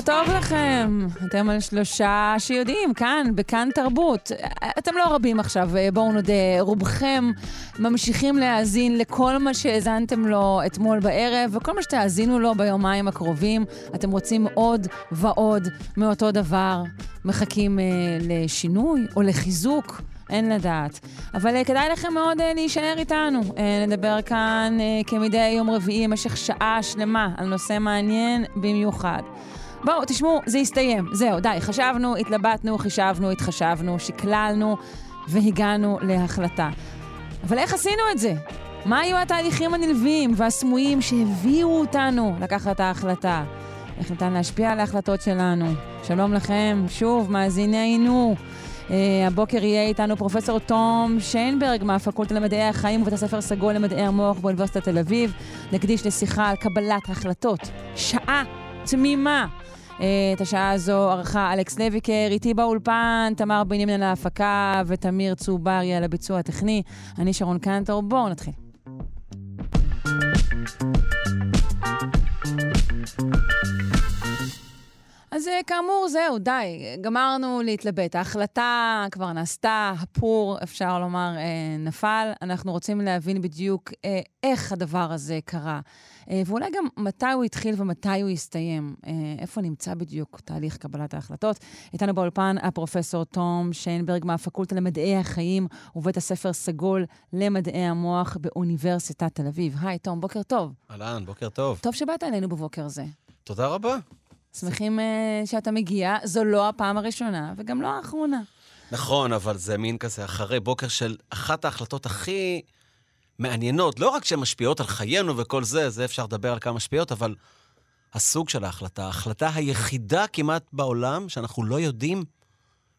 בוקר טוב לכם, אתם על שלושה שיודעים, כאן, בכאן תרבות. אתם לא רבים עכשיו, בואו נודה, רובכם ממשיכים להאזין לכל מה שהאזנתם לו אתמול בערב, וכל מה שתאזינו לו ביומיים הקרובים. אתם רוצים עוד ועוד מאותו דבר, מחכים אה, לשינוי או לחיזוק. אין לדעת. אבל uh, כדאי לכם מאוד uh, להישאר איתנו. Uh, נדבר כאן uh, כמדי יום רביעי במשך שעה שלמה על נושא מעניין במיוחד. בואו, תשמעו, זה הסתיים. זהו, די, חשבנו, התלבטנו, חישבנו, התחשבנו, שקללנו והגענו להחלטה. אבל איך עשינו את זה? מה היו התהליכים הנלווים והסמויים שהביאו אותנו לקחת ההחלטה? איך ניתן להשפיע על ההחלטות שלנו? שלום לכם, שוב, מאזיננו. Uh, הבוקר יהיה איתנו פרופסור תום שיינברג מהפקולטה למדעי החיים ובית הספר סגול למדעי המוח באוניברסיטת תל אביב. נקדיש לשיחה על קבלת החלטות. שעה תמימה. Uh, את השעה הזו ערכה אלכס לויקר, איתי באולפן, תמר בנימין על ההפקה ותמיר צוברי על הביצוע הטכני. אני שרון קנטור, בואו נתחיל. אז אה, כאמור, זהו, די, גמרנו להתלבט. ההחלטה כבר נעשתה, הפור, אפשר לומר, אה, נפל. אנחנו רוצים להבין בדיוק אה, איך הדבר הזה קרה. ואולי גם מתי הוא התחיל ומתי הוא הסתיים. איפה נמצא בדיוק תהליך קבלת ההחלטות. איתנו באולפן הפרופסור תום שיינברג מהפקולטה למדעי החיים ובית הספר סגול למדעי המוח באוניברסיטת תל אביב. היי, תום, בוקר טוב. אהלן, בוקר טוב. טוב שבאת אלינו בבוקר זה. תודה רבה. שמחים uh, שאתה מגיע. זו לא הפעם הראשונה, וגם לא האחרונה. נכון, אבל זה מין כזה אחרי בוקר של אחת ההחלטות הכי מעניינות, לא רק שהן משפיעות על חיינו וכל זה, זה אפשר לדבר על כמה משפיעות, אבל הסוג של ההחלטה, ההחלטה היחידה כמעט בעולם שאנחנו לא יודעים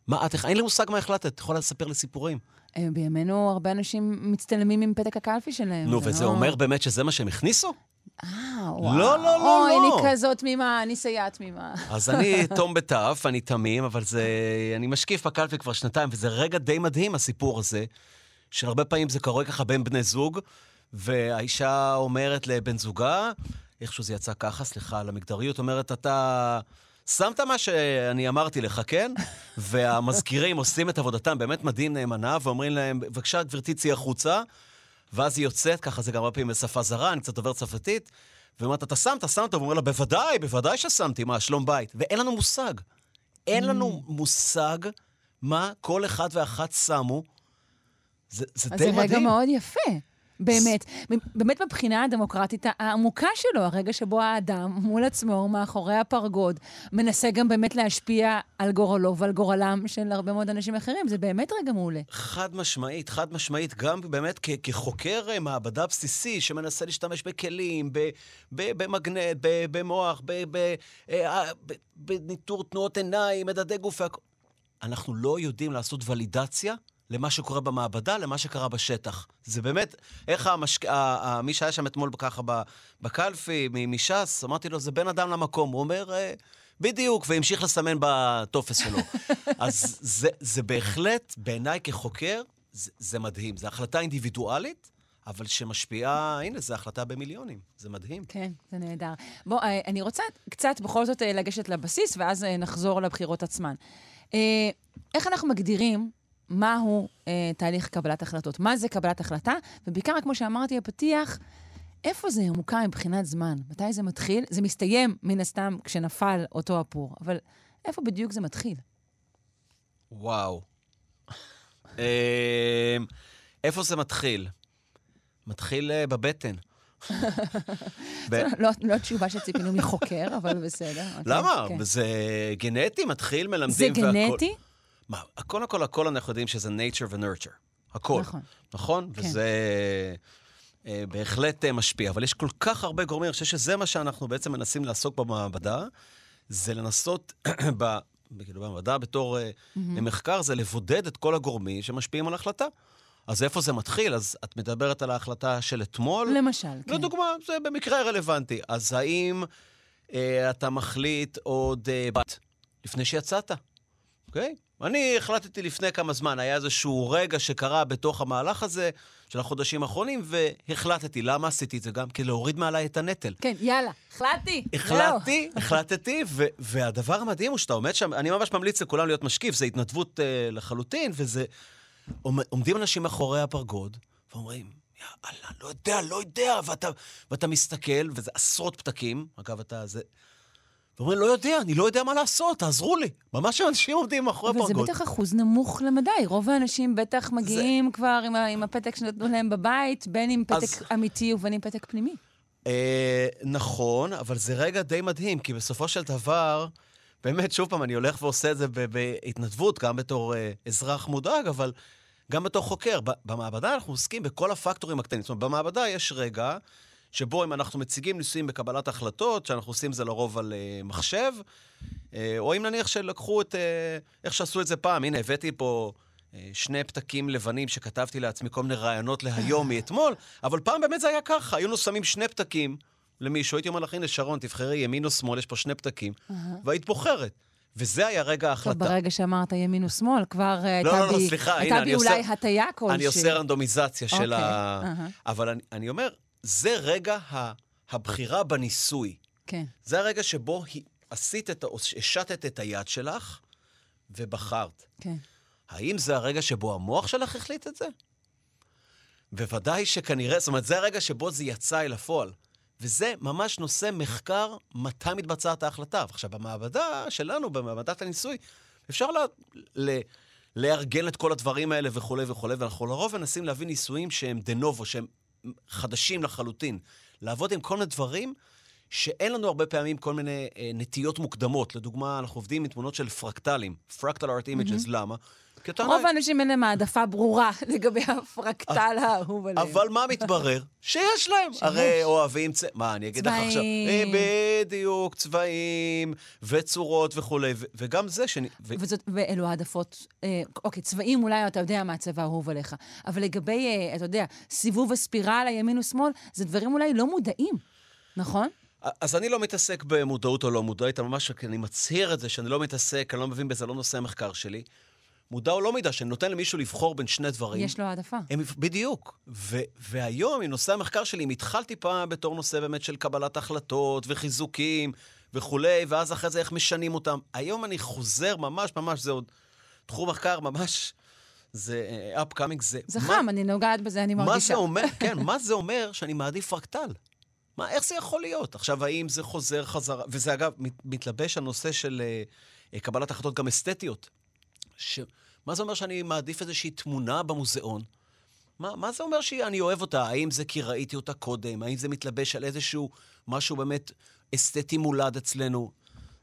מה את... אין לי מושג מה החלטת, את יכולה לספר לי סיפורים. אה, בימינו הרבה אנשים מצטלמים עם פתק הקלפי שלהם. נו, וזה לא... אומר באמת שזה מה שהם הכניסו? אה, וואו. לא, לא, לא, אוי, לא. אני כזאת תמימה, אני סייעת תמימה. אז אני תום בתף, אני תמים, אבל זה... אני משקיף בקלפי כבר שנתיים, וזה רגע די מדהים, הסיפור הזה, שהרבה פעמים זה קורה ככה בין בני זוג, והאישה אומרת לבן זוגה, איכשהו זה יצא ככה, סליחה על המגדריות, אומרת, אתה... שמת מה שאני אמרתי לך, כן? והמזכירים עושים את עבודתם באמת מדהים נאמנה, ואומרים להם, בבקשה, גברתי, צאי החוצה. ואז היא יוצאת, ככה זה גם הרבה פעמים בשפה זרה, אני קצת דובר צרפתית, ואומרת, אתה שם, אתה שם, אתה אומר לה, בוודאי, בוודאי ששמתי, מה, שלום בית. ואין לנו מושג. אין לנו mm. מושג מה כל אחד ואחת שמו. זה, זה די מדהים. אז זה רגע מאוד יפה. באמת, באמת מבחינה הדמוקרטית העמוקה שלו, הרגע שבו האדם מול עצמו, מאחורי הפרגוד, מנסה גם באמת להשפיע על גורלו ועל גורלם של הרבה מאוד אנשים אחרים. זה באמת רגע מעולה. חד משמעית, חד משמעית, גם באמת כ- כחוקר אה, מעבדה בסיסי שמנסה להשתמש בכלים, במגנט, במוח, אה, בניטור תנועות עיניים, מדדי גוף. אנחנו לא יודעים לעשות ולידציה למה שקורה במעבדה, למה שקרה בשטח. זה באמת, איך המשק... מי שהיה שם אתמול ככה בקלפי, מש"ס, אמרתי לו, זה בין אדם למקום. הוא אומר, אה, בדיוק, והמשיך לסמן בטופס שלו. אז זה, זה בהחלט, בעיניי כחוקר, זה, זה מדהים. זו החלטה אינדיבידואלית. אבל שמשפיעה, הנה, זו החלטה במיליונים. זה מדהים. כן, זה נהדר. בוא, אה, אני רוצה קצת בכל זאת אה, לגשת לבסיס, ואז נחזור לבחירות עצמן. איך אנחנו מגדירים מהו אה, תהליך קבלת החלטות, מה זה קבלת החלטה, ובעיקר, כמו שאמרתי, הפתיח, איפה זה ממוקם מבחינת זמן? מתי זה מתחיל? זה מסתיים, מן הסתם, כשנפל אותו הפור, אבל איפה בדיוק זה מתחיל? וואו. אה, איפה זה מתחיל? מתחיל uh, בבטן. לא, לא תשובה שציפינו מחוקר, אבל בסדר. למה? כן. זה גנטי, מתחיל, מלמדים זה גנטי? מה, קודם כל, הכל אנחנו יודעים שזה nature ו-nurture. הכל. נכון. נכון? כן. וזה... אה, בהחלט אה, משפיע. אבל יש כל כך הרבה גורמים, אני חושב שזה מה שאנחנו בעצם מנסים לעסוק במעבדה, זה לנסות, ב, כאילו במעבדה בתור mm-hmm. מחקר, זה לבודד את כל הגורמים שמשפיעים על החלטה. אז איפה זה מתחיל? אז את מדברת על ההחלטה של אתמול? למשל, כן. לדוגמה, זה במקרה רלוונטי. אז האם אה, אתה מחליט עוד אה, בת לפני שיצאת? אוקיי? אני החלטתי לפני כמה זמן, היה איזשהו רגע שקרה בתוך המהלך הזה של החודשים האחרונים, והחלטתי. למה עשיתי את זה? גם כדי להוריד מעליי את הנטל. כן, יאללה, החלטתי. החלטתי, החלטתי, ו- והדבר המדהים הוא שאתה עומד שם, אני ממש ממליץ לכולם להיות משקיף, זה התנדבות uh, לחלוטין, וזה... עומדים אנשים מאחורי הפרגוד, ואומרים, יאללה, לא יודע, לא יודע, ואתה, ואתה מסתכל, וזה עשרות פתקים, אגב, אתה זה... ואומרים, לא יודע, אני לא יודע מה לעשות, תעזרו לי. ממש אנשים עומדים מאחורי הפרגוד. וזה בטח אחוז נמוך למדי. רוב האנשים בטח מגיעים זה... כבר עם, עם הפתק שנתנו להם בבית, בין עם פתק אז... אמיתי ובין עם פתק פנימי. אה, נכון, אבל זה רגע די מדהים, כי בסופו של דבר, באמת, שוב פעם, אני הולך ועושה את זה בהתנדבות, גם בתור אה, אזרח מודאג, אבל גם בתור חוקר. במעבדה אנחנו עוסקים בכל הפקטורים הקטנים. זאת אומרת, במעבדה יש רגע שבו אם אנחנו מציגים ניסויים בקבלת החלטות, שאנחנו עושים זה לרוב על uh, מחשב, uh, או אם נניח שלקחו את, uh, איך שעשו את זה פעם, הנה, הבאתי פה שני פתקים לבנים שכתבתי לעצמי כל מיני רעיונות להיום מאתמול, אבל פעם באמת זה היה ככה, היינו שמים שני פתקים למישהו, הייתי אומר לך, הנה, שרון, תבחרי ימין או שמאל, יש פה שני פתקים, והיית בוחרת. וזה היה רגע ההחלטה. טוב, ברגע שאמרת ימין ושמאל, כבר לא, הייתה לא, לא, בי, סליחה, הייתה הנה, בי אולי הטיה כלשהי. אני עושה רנדומיזציה okay. של ה... Uh-huh. אבל אני, אני אומר, זה רגע ה, הבחירה בניסוי. כן. זה הרגע שבו עשית את, השתת את היד שלך ובחרת. כן. האם זה הרגע שבו המוח שלך החליט את זה? בוודאי שכנראה, זאת אומרת, זה הרגע שבו זה יצא אל הפועל. וזה ממש נושא מחקר מתי מתבצעת ההחלטה. עכשיו, במעבדה שלנו, במעבדת הניסוי, אפשר לה, ל, לארגן את כל הדברים האלה וכולי וכולי, ואנחנו לרוב מנסים להביא ניסויים שהם דה נובו, שהם חדשים לחלוטין. לעבוד עם כל מיני דברים שאין לנו הרבה פעמים כל מיני אה, נטיות מוקדמות. לדוגמה, אנחנו עובדים עם תמונות של פרקטלים, Fractal Art Images, mm-hmm. למה? רוב האנשים אין להם העדפה ברורה לגבי הפרקטל האהוב עליהם. אבל מה מתברר? שיש להם. הרי אוהבים צ... מה, אני אגיד לך עכשיו? צבעים. בדיוק, צבעים וצורות וכולי, וגם זה ש... ואלו העדפות. אה, אוקיי, צבעים אולי אתה יודע מה הצבע האהוב עליך, אבל לגבי, אה, אתה יודע, סיבוב הספירלה, ימין ושמאל, זה דברים אולי לא מודעים, נכון? אז אני לא מתעסק במודעות או לא מודעות, ממש, אני מצהיר את זה שאני לא מתעסק, אני לא מבין בזה, לא נושא המחקר שלי. מודע או לא מודע, שאני נותן למישהו לבחור בין שני דברים. יש לו העדפה. הם, בדיוק. ו, והיום, עם נושא המחקר שלי, אם התחלתי פעם בתור נושא באמת של קבלת החלטות וחיזוקים וכולי, ואז אחרי זה איך משנים אותם. היום אני חוזר ממש, ממש, זה עוד תחום מחקר ממש... זה uh, upcoming, זה... זה מה, חם, אני נוגעת בזה, אני מרגישה. מה זה אומר, כן, מה זה אומר שאני מעדיף פרקטל? מה, איך זה יכול להיות? עכשיו, האם זה חוזר חזרה? וזה אגב, מת, מתלבש הנושא של uh, קבלת החלטות גם אסתטיות. ש... מה זה אומר שאני מעדיף איזושהי תמונה במוזיאון? מה, מה זה אומר שאני אוהב אותה? האם זה כי ראיתי אותה קודם? האם זה מתלבש על איזשהו משהו באמת אסתטי מולד אצלנו?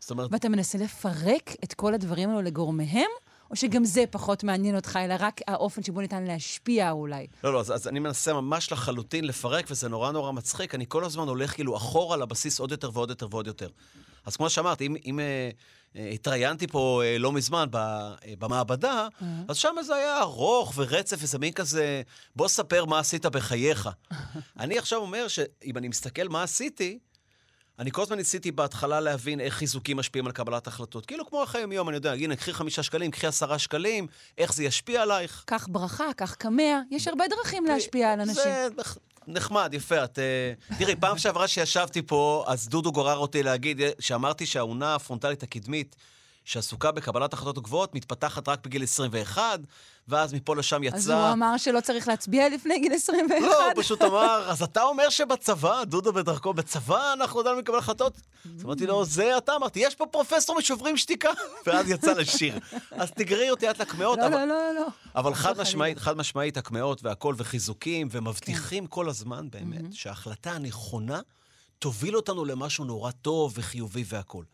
זאת אומרת... ואתה מנסה לפרק את כל הדברים האלו לגורמיהם? או שגם זה פחות מעניין אותך, אלא רק האופן שבו ניתן להשפיע אולי? לא, לא, אז, אז אני מנסה ממש לחלוטין לפרק, וזה נורא נורא מצחיק. אני כל הזמן הולך כאילו אחורה לבסיס עוד יותר ועוד יותר ועוד יותר. אז כמו שאמרת, אם, אם אה, התראיינתי פה אה, לא מזמן אה, במעבדה, mm-hmm. אז שם זה היה ארוך ורצף, וזה מין כזה, בוא ספר מה עשית בחייך. אני עכשיו אומר שאם אני מסתכל מה עשיתי, אני כל הזמן ניסיתי בהתחלה להבין איך חיזוקים משפיעים על קבלת החלטות. כאילו כמו החיים יום, אני יודע, הנה, קחי חמישה שקלים, קחי עשרה שקלים, איך זה ישפיע עלייך. קח ברכה, קח קמע, יש הרבה דרכים להשפיע על אנשים. זה נחמד, יפה. את... אה, תראי, פעם שעברה שישבתי פה, אז דודו גורר אותי להגיד, שאמרתי שהאונה הפרונטלית הקדמית, שעסוקה בקבלת החלטות גבוהות, מתפתחת רק בגיל 21, ואז מפה לשם יצא... אז הוא אמר שלא צריך להצביע לפני גיל 21. לא, הוא פשוט אמר, אז אתה אומר שבצבא, דודו בדרכו, בצבא אנחנו יודעים לקבל החלטות? אז אמרתי לו, זה אתה אמרתי, יש פה פרופסור משוברים שתיקה, ואז יצא לשיר. אז תגרי אותי את לקמעות. לא, לא, לא, לא. אבל חד משמעית, חד משמעית, הקמעות והכול, וחיזוקים, ומבטיחים כן. כל הזמן, באמת, שההחלטה הנכונה תוביל אותנו למשהו נורא טוב וחיובי והכול.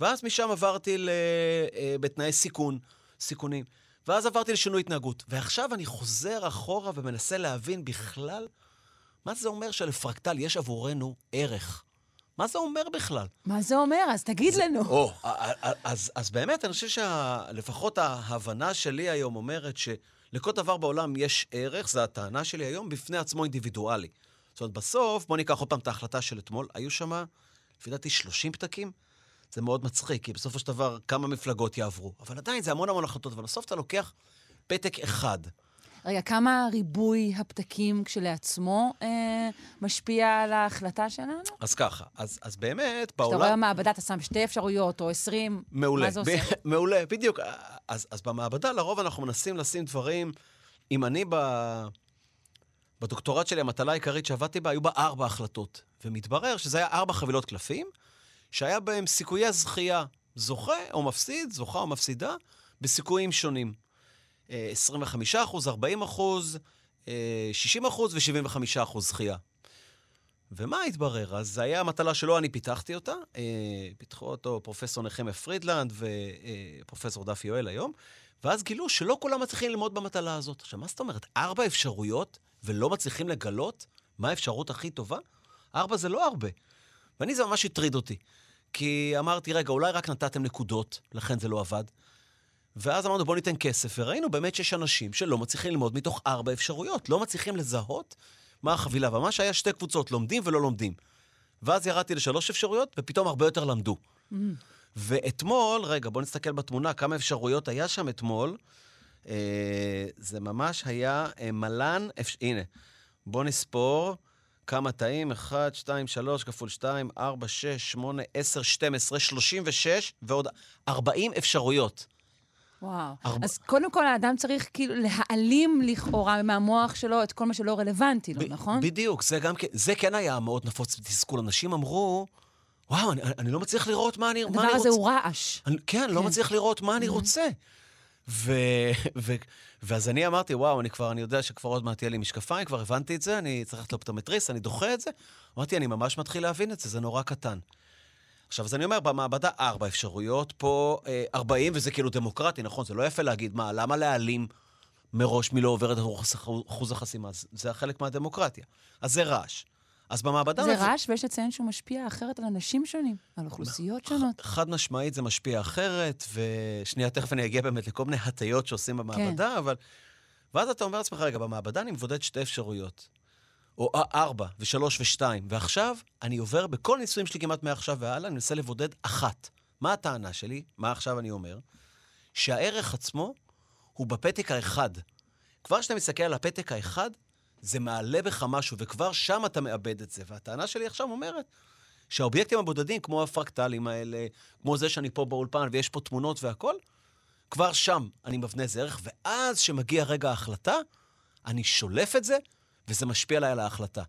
ואז משם עברתי ל... אה, בתנאי סיכון, סיכונים. ואז עברתי לשינוי התנהגות. ועכשיו אני חוזר אחורה ומנסה להבין בכלל מה זה אומר שלפרקטל יש עבורנו ערך? מה זה אומר בכלל? מה זה אומר? אז תגיד לנו. או, אז, אז באמת, אני חושב שלפחות ההבנה שלי היום אומרת שלכל דבר בעולם יש ערך, זו הטענה שלי היום, בפני עצמו אינדיבידואלי. זאת אומרת, בסוף, בוא ניקח עוד פעם את ההחלטה של אתמול, היו שם, לפי דעתי, 30 פתקים. זה מאוד מצחיק, כי בסופו של דבר כמה מפלגות יעברו. אבל עדיין זה המון המון החלטות, ובסוף אתה לוקח פתק אחד. רגע, כמה ריבוי הפתקים כשלעצמו אה, משפיע על ההחלטה שלנו? אז ככה, אז, אז באמת, כשאתה רואה בעולם... במעבדה, אתה שם שתי אפשרויות או עשרים, מעולה. מה זה עושה? מעולה, בדיוק. אז, אז במעבדה לרוב אנחנו מנסים לשים דברים, אם אני ב... בדוקטורט שלי, המטלה העיקרית שעבדתי בה, היו בה ארבע החלטות. ומתברר שזה היה ארבע חבילות קלפים, שהיה בהם סיכויי זכייה, זוכה או מפסיד, זוכה או מפסידה, בסיכויים שונים. אה, 25 אחוז, 40 אחוז, אה, 60 אחוז ו-75 אחוז זכייה. ומה התברר? אז זו הייתה המטלה שלא אני פיתחתי אותה, אה, פיתחו אותו פרופסור נחמיה פרידלנד ופרופסור דף יואל היום, ואז גילו שלא כולם מצליחים ללמוד במטלה הזאת. עכשיו, מה זאת אומרת? ארבע אפשרויות ולא מצליחים לגלות מה האפשרות הכי טובה? ארבע זה לא הרבה. ואני, זה ממש הטריד אותי. כי אמרתי, רגע, אולי רק נתתם נקודות, לכן זה לא עבד. ואז אמרנו, בואו ניתן כסף, וראינו באמת שיש אנשים שלא מצליחים ללמוד מתוך ארבע אפשרויות, לא מצליחים לזהות מה החבילה. וממש היה שתי קבוצות, לומדים ולא לומדים. ואז ירדתי לשלוש אפשרויות, ופתאום הרבה יותר למדו. ואתמול, רגע, בואו נסתכל בתמונה, כמה אפשרויות היה שם אתמול. אה, זה ממש היה אה, מלן, אפ... הנה, בואו נספור כמה תאים, 1, 2, 3 כפול 2, 4, 6, 8, 10, 12, 36 ועוד 40 אפשרויות. וואו. ארבע- אז קודם כל, האדם צריך כאילו להעלים לכאורה מהמוח שלו את כל מה שלא רלוונטי לו, ב- נכון? בדיוק, זה גם כן, זה כן היה מאוד נפוץ בתסכול. אנשים אמרו, וואו, אני, אני לא מצליח לראות מה אני, מה הדבר אני הזה רוצה. הוא רעש. אני, כן, לא כן. מצליח לראות מה אני רוצה. ו, ו, ואז אני אמרתי, וואו, אני כבר, אני יודע שכבר עוד מעט יהיה לי משקפיים, כבר הבנתי את זה, אני צריך ללכת לאופטומטריסט, אני דוחה את זה. אמרתי, אני ממש מתחיל להבין את זה, זה נורא קטן. עכשיו, אז אני אומר, במעבדה ארבע אפשרויות, פה אה, 40, וזה כאילו דמוקרטי, נכון? זה לא יפה להגיד, מה, למה להעלים מראש מי לא עובר את אחוז החסימה? זה חלק מהדמוקרטיה. אז זה רעש. אז במעבדה... זה רעש, ויש לציין שהוא משפיע אחרת על אנשים שונים, על אוכלוסיות שונות. חד משמעית זה משפיע אחרת, ושנייה, תכף אני אגיע באמת לכל מיני הטיות שעושים במעבדה, כן. אבל... ואז אתה אומר לעצמך, רגע, במעבדה אני מבודד שתי אפשרויות. או ארבע, ושלוש ושתיים. ועכשיו אני עובר, בכל ניסויים שלי כמעט מעכשיו והלאה, אני מנסה לבודד אחת. מה הטענה שלי? מה עכשיו אני אומר? שהערך עצמו הוא בפתק האחד. כבר כשאתה מסתכל על הפתק האחד, זה מעלה בך משהו, וכבר שם אתה מאבד את זה. והטענה שלי עכשיו אומרת שהאובייקטים הבודדים, כמו הפרקטלים האלה, כמו זה שאני פה באולפן ויש פה תמונות והכול, כבר שם אני מבנה איזה ערך, ואז כשמגיע רגע ההחלטה, אני שולף את זה, וזה משפיע עליי על ההחלטה.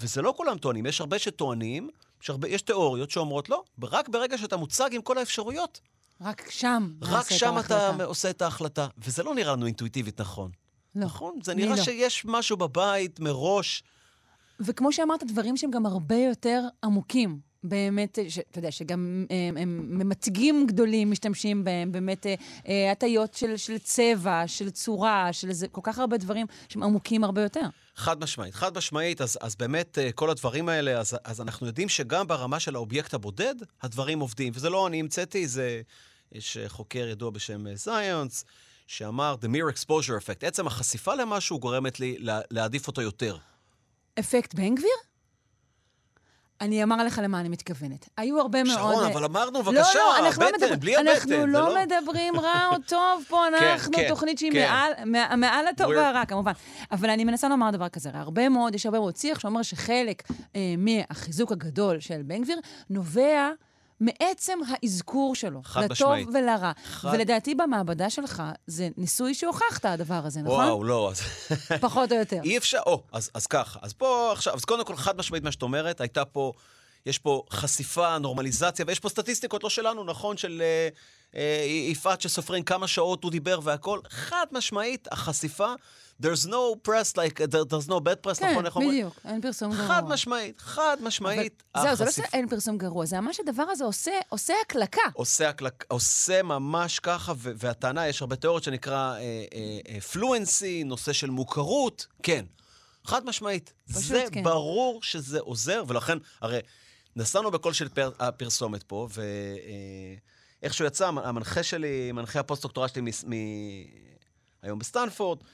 וזה לא כולם טוענים, יש הרבה שטוענים, יש, הרבה, יש תיאוריות שאומרות לא, רק ברגע שאתה מוצג עם כל האפשרויות, רק שם רק נעשה את שם אתה. עושה את ההחלטה. וזה לא נראה לנו אינטואיטיבית נכון. לא. נכון? זה נראה לא. שיש משהו בבית מראש. וכמו שאמרת, דברים שהם גם הרבה יותר עמוקים. באמת, ש- אתה יודע, שגם הם, הם ממתגים גדולים משתמשים בהם, באמת אה, אה, הטיות של, של צבע, של צורה, של זה, כל כך הרבה דברים שהם עמוקים הרבה יותר. חד משמעית. חד משמעית, אז, אז באמת אה, כל הדברים האלה, אז, אז אנחנו יודעים שגם ברמה של האובייקט הבודד, הדברים עובדים. וזה לא אני המצאתי, זה... יש אה, חוקר ידוע בשם אה, זיונס, שאמר, The mere exposure effect. עצם החשיפה למשהו גורמת לי לה, להעדיף אותו יותר. אפקט בן גביר? אני אומר לך למה אני מתכוונת. היו הרבה מאוד... שרון, אה, אבל אמרנו, לא, בבקשה, לא, אנחנו לא הבטן, מדברים, בלי הבטן. אנחנו זה לא מדברים רע או טוב פה, אנחנו כן, תוכנית שהיא כן. מעל, מע- מעל הטוב והרע, כמובן. אבל אני מנסה לומר דבר כזה, הרבה מאוד, יש הרבה מאוד שיח שאומר שחלק אה, מהחיזוק הגדול של בן גביר נובע מעצם האזכור שלו, חד לטוב משמעית. ולרע. חד- ולדעתי במעבדה שלך, זה ניסוי שהוכחת הדבר הזה, נכון? וואו, לא, אז... פחות או יותר. אי אפשר, או, אז, אז ככה. אז פה עכשיו, אז קודם כל, חד משמעית מה שאת אומרת, הייתה פה, יש פה חשיפה, נורמליזציה, ויש פה סטטיסטיקות, לא שלנו, נכון, של אה, אה, יפעת שסופרים כמה שעות הוא דיבר והכל. חד משמעית, החשיפה, there's no press like, there, there's no bad press, כן, נכון? אומרים? בדיוק, אין פרסום גרוע. חד משמעית, חד משמעית. אבל זהו, זה לא שאין פרסום גרוע, זה ממש הדבר הזה עושה, עושה הקלקה. עושה, הקלק, עושה ממש ככה, ו- והטענה, יש הרבה תיאוריות שנקרא פלואנסי, נושא של מוכרות, כן. חד משמעית. פשוט זה כן. ברור שזה עוזר, ולכן, הרי נסענו בקול של פר, הפרסומת פה, ואיכשהו יצא, המנחה שלי, מנחה הפוסט-דוקטורט שלי מ, מ, היום בסטנפורד, אה,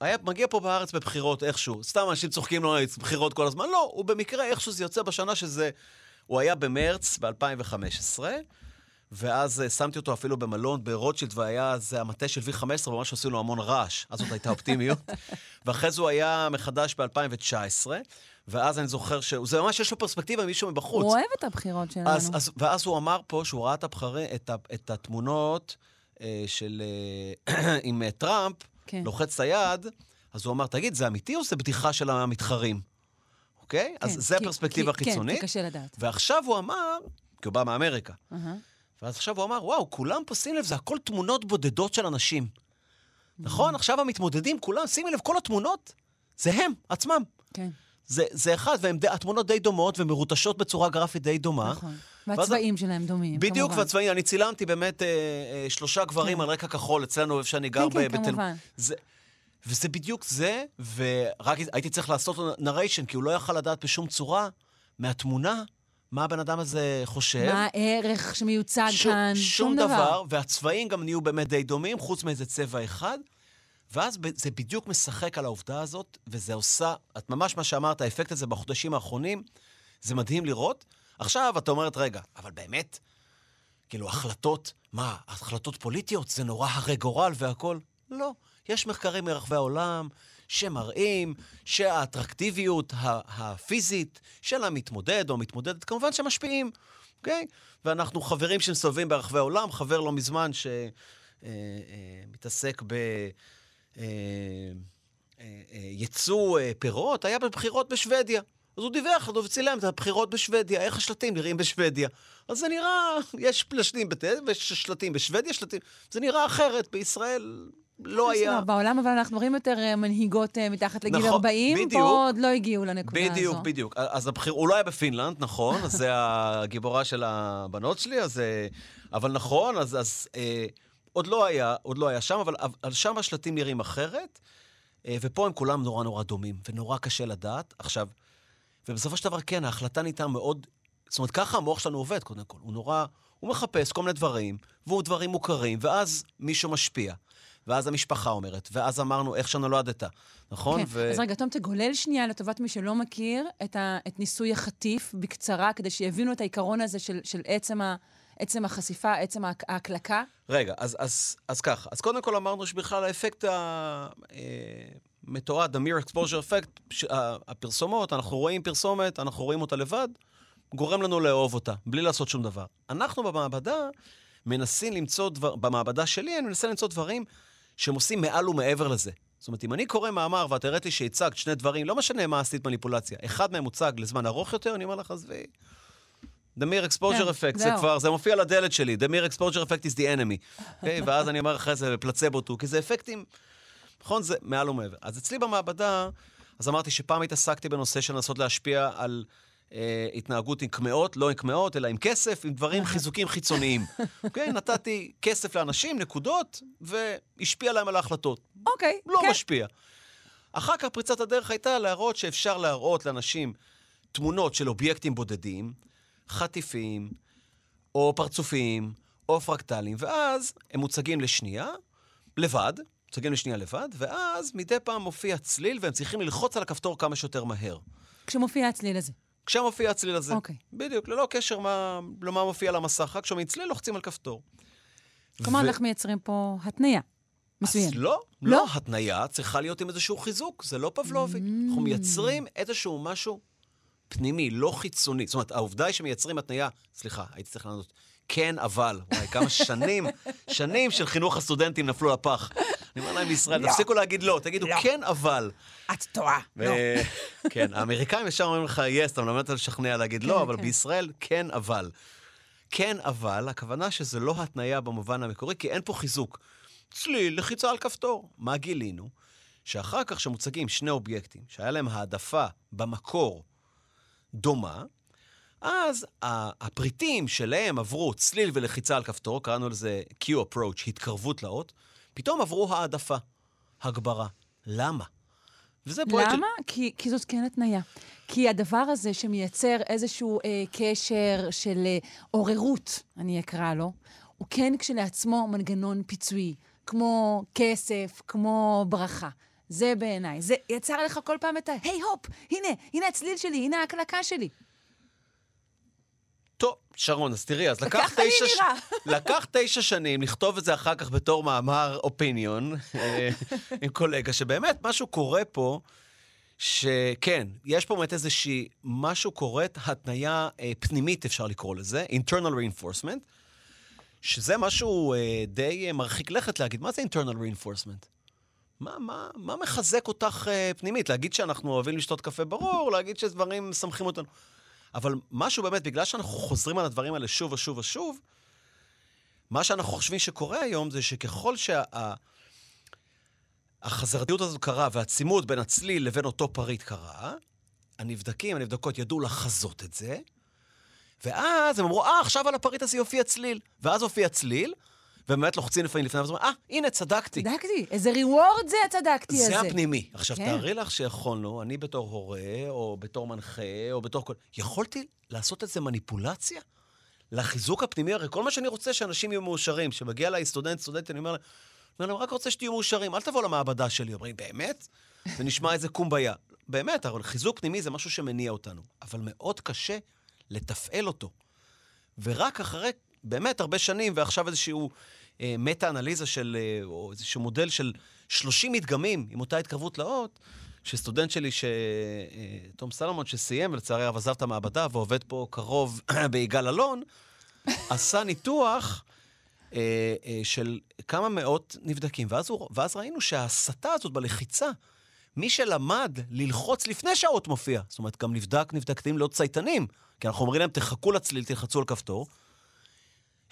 היה מגיע פה בארץ בבחירות איכשהו. סתם אנשים צוחקים לו, בחירות כל הזמן. לא, הוא במקרה איכשהו זה יוצא בשנה שזה... הוא היה במרץ ב-2015, ואז uh, שמתי אותו אפילו במלון ברוטשילד, והיה זה המטה של V15, וממש עשו לו המון רעש. אז זאת הייתה אופטימיות. ואחרי זה הוא היה מחדש ב-2019, ואז אני זוכר ש... זה ממש, יש לו פרספקטיבה ממישהו מבחוץ. הוא אוהב את הבחירות שלנו. אז, אז, ואז הוא אמר פה שהוא ראה את, הבחרי, את, את התמונות אה, של... אה, עם אה, טראמפ, כן. לוחץ את היד, אז הוא אמר, תגיד, זה אמיתי או זה בדיחה של המתחרים? אוקיי? אז כן, זה כי- הפרספקטיבה כי- כן, החיצונית. כי קשה לדעת. ועכשיו הוא אמר, כי הוא בא מאמריקה, אהה. ואז עכשיו הוא אמר, וואו, כולם פה, שים לב, זה הכל תמונות בודדות של אנשים. נכון? עכשיו המתמודדים, כולם, שימי לב, כל התמונות, זה הם עצמם. כן, זה, זה אחד, והתמונות די דומות ומרוטשות בצורה גרפית די דומה. נכון. ואז- והצבעים שלהם דומים, בדיוק, כמובן. והצבעים, אני צילמתי באמת אה, אה, שלושה גברים כן. על רקע כחול אצלנו, איפה שאני גר כן, כן, ב- בתל... כמובן. זה, וזה בדיוק זה, ורק הייתי צריך לעשות לו נריישן, כי הוא לא יכל לדעת בשום צורה מהתמונה מה הבן אדם הזה חושב. מה הערך שמיוצג שום, כאן? שום דבר, והצבעים גם נהיו באמת די דומים, חוץ מאיזה צבע אחד. ואז זה בדיוק משחק על העובדה הזאת, וזה עושה, את ממש מה שאמרת, האפקט הזה בחודשים האחרונים, זה מדהים לראות. עכשיו את אומרת, רגע, אבל באמת, כאילו, החלטות, מה, החלטות פוליטיות, זה נורא הרי גורל והכול? לא. יש מחקרים מרחבי העולם שמראים שהאטרקטיביות הפיזית של המתמודד או המתמודדת, כמובן שמשפיעים, אוקיי? ואנחנו חברים שמסתובבים ברחבי העולם, חבר לא מזמן שמתעסק ב... אה, אה, אה, אה, פירות, היה בבחירות בשוודיה. אז הוא דיווח לנו וצילם את הבחירות בשוודיה, איך השלטים נראים בשוודיה. אז זה נראה, יש שלטים, בת... יש שלטים בשוודיה, שלטים, זה נראה אחרת, בישראל לא היה... בעולם אבל אנחנו רואים יותר מנהיגות מתחת לגיל נכון, 40, פה בדיוק. עוד לא הגיעו לנקודה הזו. בדיוק, בדיוק. אז הבחיר, הוא לא היה בפינלנד, נכון, אז זה הגיבורה של הבנות שלי, אז... אבל נכון, אז, אז אה, עוד לא היה, עוד לא היה שם, אבל, אבל שם השלטים נראים אחרת, אה, ופה הם כולם נורא נורא דומים, ונורא קשה לדעת. עכשיו, ובסופו של דבר, כן, ההחלטה ניתנה מאוד... זאת אומרת, ככה המוח שלנו עובד, קודם כל. הוא נורא... הוא מחפש כל מיני דברים, והוא דברים מוכרים, ואז מישהו משפיע. ואז המשפחה אומרת, ואז אמרנו, איך שנולדת, נכון? כן. אז רגע, תום, תגולל שנייה לטובת מי שלא מכיר את, ה, את ניסוי החטיף בקצרה, כדי שיבינו את העיקרון הזה של, של עצם, ה, עצם החשיפה, עצם ההק- ההקלקה. רגע, אז, אז, אז ככה. אז קודם כל אמרנו שבכלל האפקט המתועד, ה-mere exposure effect, הפרסומות, אנחנו רואים פרסומת, אנחנו רואים אותה לבד, גורם לנו לאהוב אותה, בלי לעשות שום דבר. אנחנו במעבדה מנסים למצוא דבר, במעבדה שלי, אני מנסה למצוא דברים שהם עושים מעל ומעבר לזה. זאת אומרת, אם אני קורא מאמר ואת הראית לי שהצגת שני דברים, לא משנה מה עשית מניפולציה, אחד מהם הוצג לזמן ארוך יותר, אני אומר לך, עזבי. The mere exposure כן, effect, זה. כבר, זה מופיע על הדלת שלי, the mere exposure effect is the enemy. Okay? ואז אני אומר אחרי זה, פלצבו טו, כי זה אפקטים, נכון? זה מעל ומעבר. אז אצלי במעבדה, אז אמרתי שפעם התעסקתי בנושא של לנסות להשפיע על אה, התנהגות עם קמעות, לא עם קמעות, אלא עם כסף, עם דברים, חיזוקים חיצוניים. אוקיי? נתתי כסף לאנשים, נקודות, והשפיע להם על ההחלטות. אוקיי, לא כן. משפיע. אחר כך פריצת הדרך הייתה להראות שאפשר להראות לאנשים תמונות של אובייקטים בודדים, חטיפים, או פרצופים, או פרקטלים, ואז הם מוצגים לשנייה, לבד, מוצגים לשנייה לבד, ואז מדי פעם מופיע צליל, והם צריכים ללחוץ על הכפתור כמה שיותר מהר. כשמופיע הצליל הזה. כשמופיע הצליל הזה. אוקיי. בדיוק, ללא קשר מה, למה מופיע על המסך, רק כשומעים צליל, לוחצים על כפתור. כלומר, ו- אנחנו מייצרים פה התניה מסוימת. אז לא, לא? לא, התניה צריכה להיות עם איזשהו חיזוק, זה לא פבלובי. Mm. אנחנו מייצרים איזשהו משהו פנימי, לא חיצוני. זאת אומרת, העובדה היא שמייצרים התניה, סליחה, הייתי צריך לענות, כן, אבל. וואי, כמה שנים, שנים של חינוך הסטודנטים נפלו לפח. אני אומר להם בישראל, תפסיקו להגיד לא, תגידו כן, אבל. את טועה. ו- כן, האמריקאים ישר אומרים לך, יס, אתה מלמד אותה לשכנע להגיד לא, כן, אבל כן. בישראל, כן, אבל. כן, אבל, הכוונה שזה לא התניה במובן המקורי, כי אין פה חיזוק. צליל, לחיצה על כפתור. מה גילינו? שאחר כך שמוצגים שני אובייקטים, שהיה להם העדפה במקור דומה, אז הפריטים שלהם עברו צליל ולחיצה על כפתור, קראנו לזה Q approach, התקרבות לאות, פתאום עברו העדפה, הגברה. למה? וזה פרויקט... למה? כי, כי זאת כן התניה. כי הדבר הזה שמייצר איזשהו אה, קשר של אה, עוררות, אני אקרא לו, הוא כן כשלעצמו מנגנון פיצויי, כמו כסף, כמו ברכה. זה בעיניי. זה יצר לך כל פעם את ה... היי, הופ, הנה, הנה הצליל שלי, הנה ההקלקה שלי. טוב, שרון, אז תראי, אז לקח תשע, ש-. לקח תשע שנים לכתוב את זה אחר כך בתור מאמר אופיניון עם קולגה, שבאמת משהו קורה פה, שכן, יש פה באמת איזושהי, משהו קורה, התניה אה, פנימית, אפשר לקרוא לזה, internal reinforcement, שזה משהו אה, די אה, מרחיק לכת להגיד, מה זה internal reinforcement? מה, מה, מה מחזק אותך אה, פנימית? להגיד שאנחנו אוהבים לשתות קפה ברור, להגיד שדברים משמחים אותנו. אבל משהו באמת, בגלל שאנחנו חוזרים על הדברים האלה שוב ושוב ושוב, מה שאנחנו חושבים שקורה היום זה שככל שהחזרתיות הזאת קרה והצימוד בין הצליל לבין אותו פריט קרה, הנבדקים, הנבדקות ידעו לחזות את זה, ואז הם אמרו, אה, עכשיו על הפריט הזה יופיע צליל. ואז הופיע צליל, ובאמת לוחצים לפעמים לפני, ואז אומרים, אה, הנה, צדקתי. צדקתי. איזה ריוורד זה הצדקתי הזה. זה הפנימי. עכשיו, כן. תארי לך שיכולנו, אני בתור הורה, או בתור מנחה, או בתור כל... יכולתי לעשות איזה מניפולציה? לחיזוק הפנימי, הרי כל מה שאני רוצה שאנשים יהיו מאושרים. כשמגיע אליי סטודנט, סטודנט, אני אומר להם, אומר להם, רק רוצה שתהיו מאושרים, אל תבוא למעבדה שלי. אומרים, באמת? זה נשמע איזה קומביה. באמת, אבל חיזוק פנימי זה משהו שמניע אותנו. אבל מאוד קשה לתפעל אותו. ורק אחרי באמת הרבה שנים, ועכשיו איזשהו אה, מטה-אנליזה של, אה, או איזשהו מודל של 30 מדגמים עם אותה התקרבות לאות, שסטודנט שלי, ש... אה, תום סלומון, שסיים, ולצערי הרב עזב את המעבדה ועובד פה קרוב ביגאל אלון, עשה ניתוח של כמה מאות נבדקים. ואז, הוא, ואז ראינו שההסתה הזאת בלחיצה, מי שלמד ללחוץ לפני שהאות מופיע, זאת אומרת, גם נבדק, נבדקתם להיות צייתנים, כי אנחנו אומרים להם, תחכו לצליל, תלחצו על כפתור.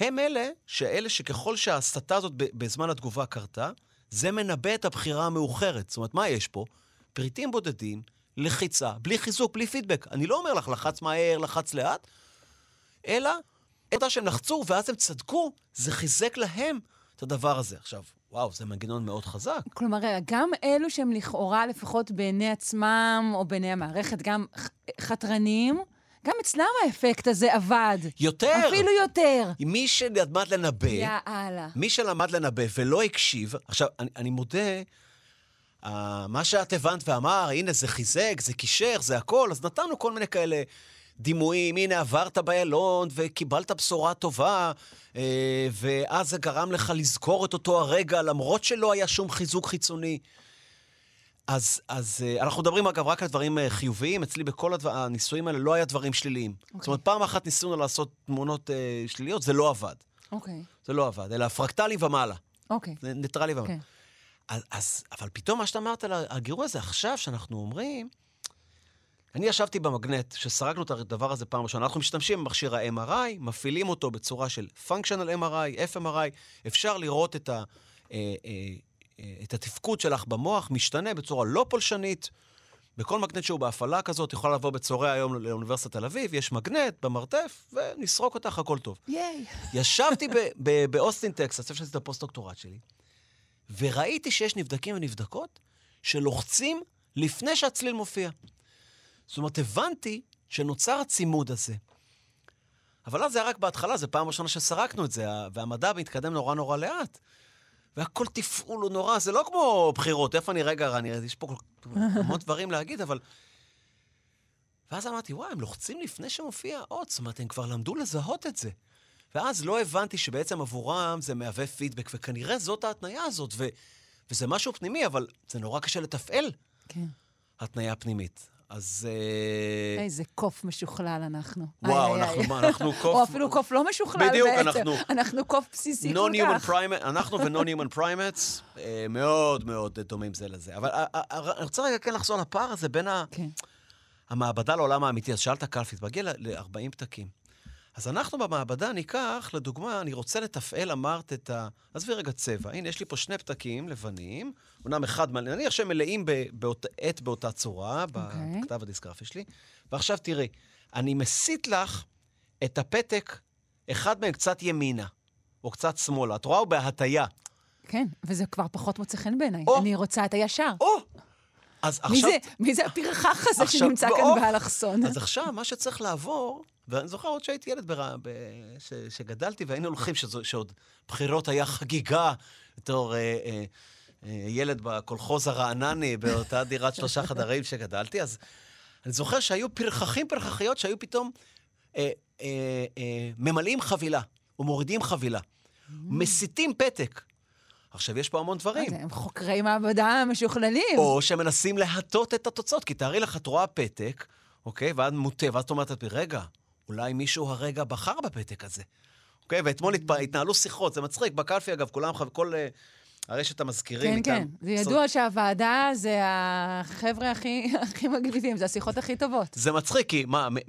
הם אלה, שאלה שככל שההסתה הזאת בזמן התגובה קרתה, זה מנבא את הבחירה המאוחרת. זאת אומרת, מה יש פה? פריטים בודדים, לחיצה, בלי חיזוק, בלי פידבק. אני לא אומר לך, לחץ מהר, לחץ לאט, אלא, עובדה שהם לחצו ואז הם צדקו, זה חיזק להם את הדבר הזה. עכשיו, וואו, זה מנגנון מאוד חזק. כלומר, גם אלו שהם לכאורה, לפחות בעיני עצמם, או בעיני המערכת, גם ח- חתרניים, גם אצלם האפקט הזה עבד. יותר! אפילו יותר. מי שלמד לנבא, יאללה. מי שלמד לנבא ולא הקשיב, עכשיו, אני, אני מודה, uh, מה שאת הבנת ואמר, הנה, זה חיזק, זה קישר, זה הכל, אז נתנו כל מיני כאלה דימויים, הנה, עברת באיילון וקיבלת בשורה טובה, uh, ואז זה גרם לך לזכור את אותו הרגע, למרות שלא היה שום חיזוק חיצוני. אז, אז uh, אנחנו מדברים, אגב, רק על דברים uh, חיוביים. אצלי בכל הדבר, הניסויים האלה לא היה דברים שליליים. Okay. זאת אומרת, פעם אחת ניסינו לעשות תמונות uh, שליליות, זה לא עבד. אוקיי, זה לא עבד, אלא פרקטלי ומעלה. אוקיי. זה ניטרלי ומעלה. כן. אז, אז, אבל פתאום מה שאתה אמרת על הגירוי הזה, עכשיו שאנחנו אומרים... אני ישבתי במגנט, שסרקנו את הדבר הזה פעם ראשונה. אנחנו משתמשים במכשיר ה-MRI, מפעילים אותו בצורה של functional MRI, FMRI. אפשר לראות את, ה, אה, אה, אה, את התפקוד שלך במוח משתנה בצורה לא פולשנית. בכל מגנט שהוא בהפעלה כזאת, יכולה לבוא בצהרי היום לאוניברסיטת תל אביב, יש מגנט במרתף, ונסרוק אותך, הכל טוב. ייי. ישבתי באוסטין, טקסס, איפה שעשיתי את הפוסט-דוקטורט שלי, וראיתי שיש נבדקים ונבדקות שלוחצים לפני שהצליל מופיע. זאת אומרת, הבנתי שנוצר הצימוד הזה. אבל אז זה היה רק בהתחלה, זו פעם ראשונה שסרקנו את זה, והמדע מתקדם נורא נורא לאט. והכל תפעול הוא נורא, זה לא כמו בחירות, איפה אני רגע, אני, יש פה המון דברים להגיד, אבל... ואז אמרתי, וואי, הם לוחצים לפני שמופיע אות, זאת אומרת, הם כבר למדו לזהות את זה. ואז לא הבנתי שבעצם עבורם זה מהווה פידבק, וכנראה זאת ההתניה הזאת, ו... וזה משהו פנימי, אבל זה נורא קשה לתפעל, כן. התניה פנימית. אז... אה, איזה קוף משוכלל אנחנו. וואו, איי, אנחנו איי. מה, אנחנו קוף... או אפילו קוף לא משוכלל בדיוק, בעצם. אנחנו- אנחנו קוף בסיסי כל כך. primate, אנחנו ו-non-human primates אה, מאוד מאוד דומים זה לזה. אבל אה, אני רוצה רגע כן לחזור לפער הזה בין. כן. המעבדה לעולם האמיתי. אז שאלת קלפית, מגיע ל-40 פתקים. אז אנחנו במעבדה ניקח, לדוגמה, אני רוצה לתפעל, אמרת את ה... עזבי רגע צבע. הנה, יש לי פה שני פתקים לבנים, אומנם אחד מלא, נניח שהם מלאים באות, עט באותה צורה, אוקיי. בכתב הדיסגרפי שלי. ועכשיו תראי, אני מסיט לך את הפתק, אחד מהם קצת ימינה, או קצת שמאלה. את רואה? הוא בהטייה. כן, וזה כבר פחות מוצא חן בעיניי. או. אני רוצה את הישר. או! אז מי עכשיו... זה, מי זה הפרחח הזה עכשיו, שנמצא כאן. באלכסון? אז עכשיו, מה שצריך לעבור, ואני זוכר עוד שהייתי ילד, בר... ב... ש... שגדלתי, והיינו הולכים, שזו... שעוד בחירות היה חגיגה, בתור אה, אה, אה, ילד בקולחוז הרענני, באותה דירת שלושה חדרים שגדלתי, אז אני זוכר שהיו פרחחים פרחחיות שהיו פתאום אה, אה, אה, ממלאים חבילה, ומורידים חבילה, מסיטים פתק. עכשיו, יש פה המון דברים. הם חוקרי מעבדה משוכללים. או שמנסים להטות את התוצאות. כי תארי לך, את רואה פתק, אוקיי? ואז מוטה, ואז את אומרת, רגע, אולי מישהו הרגע בחר בפתק הזה. אוקיי? ואתמול התפ... התנהלו שיחות, זה מצחיק. בקלפי, אגב, כולם, כל אה, הרשת המזכירים כן, איתם. כן. זה ידוע שהוועדה זה החבר'ה הכי הכי מגניבים, זה השיחות הכי טובות. זה מצחיק, כי מה, מי,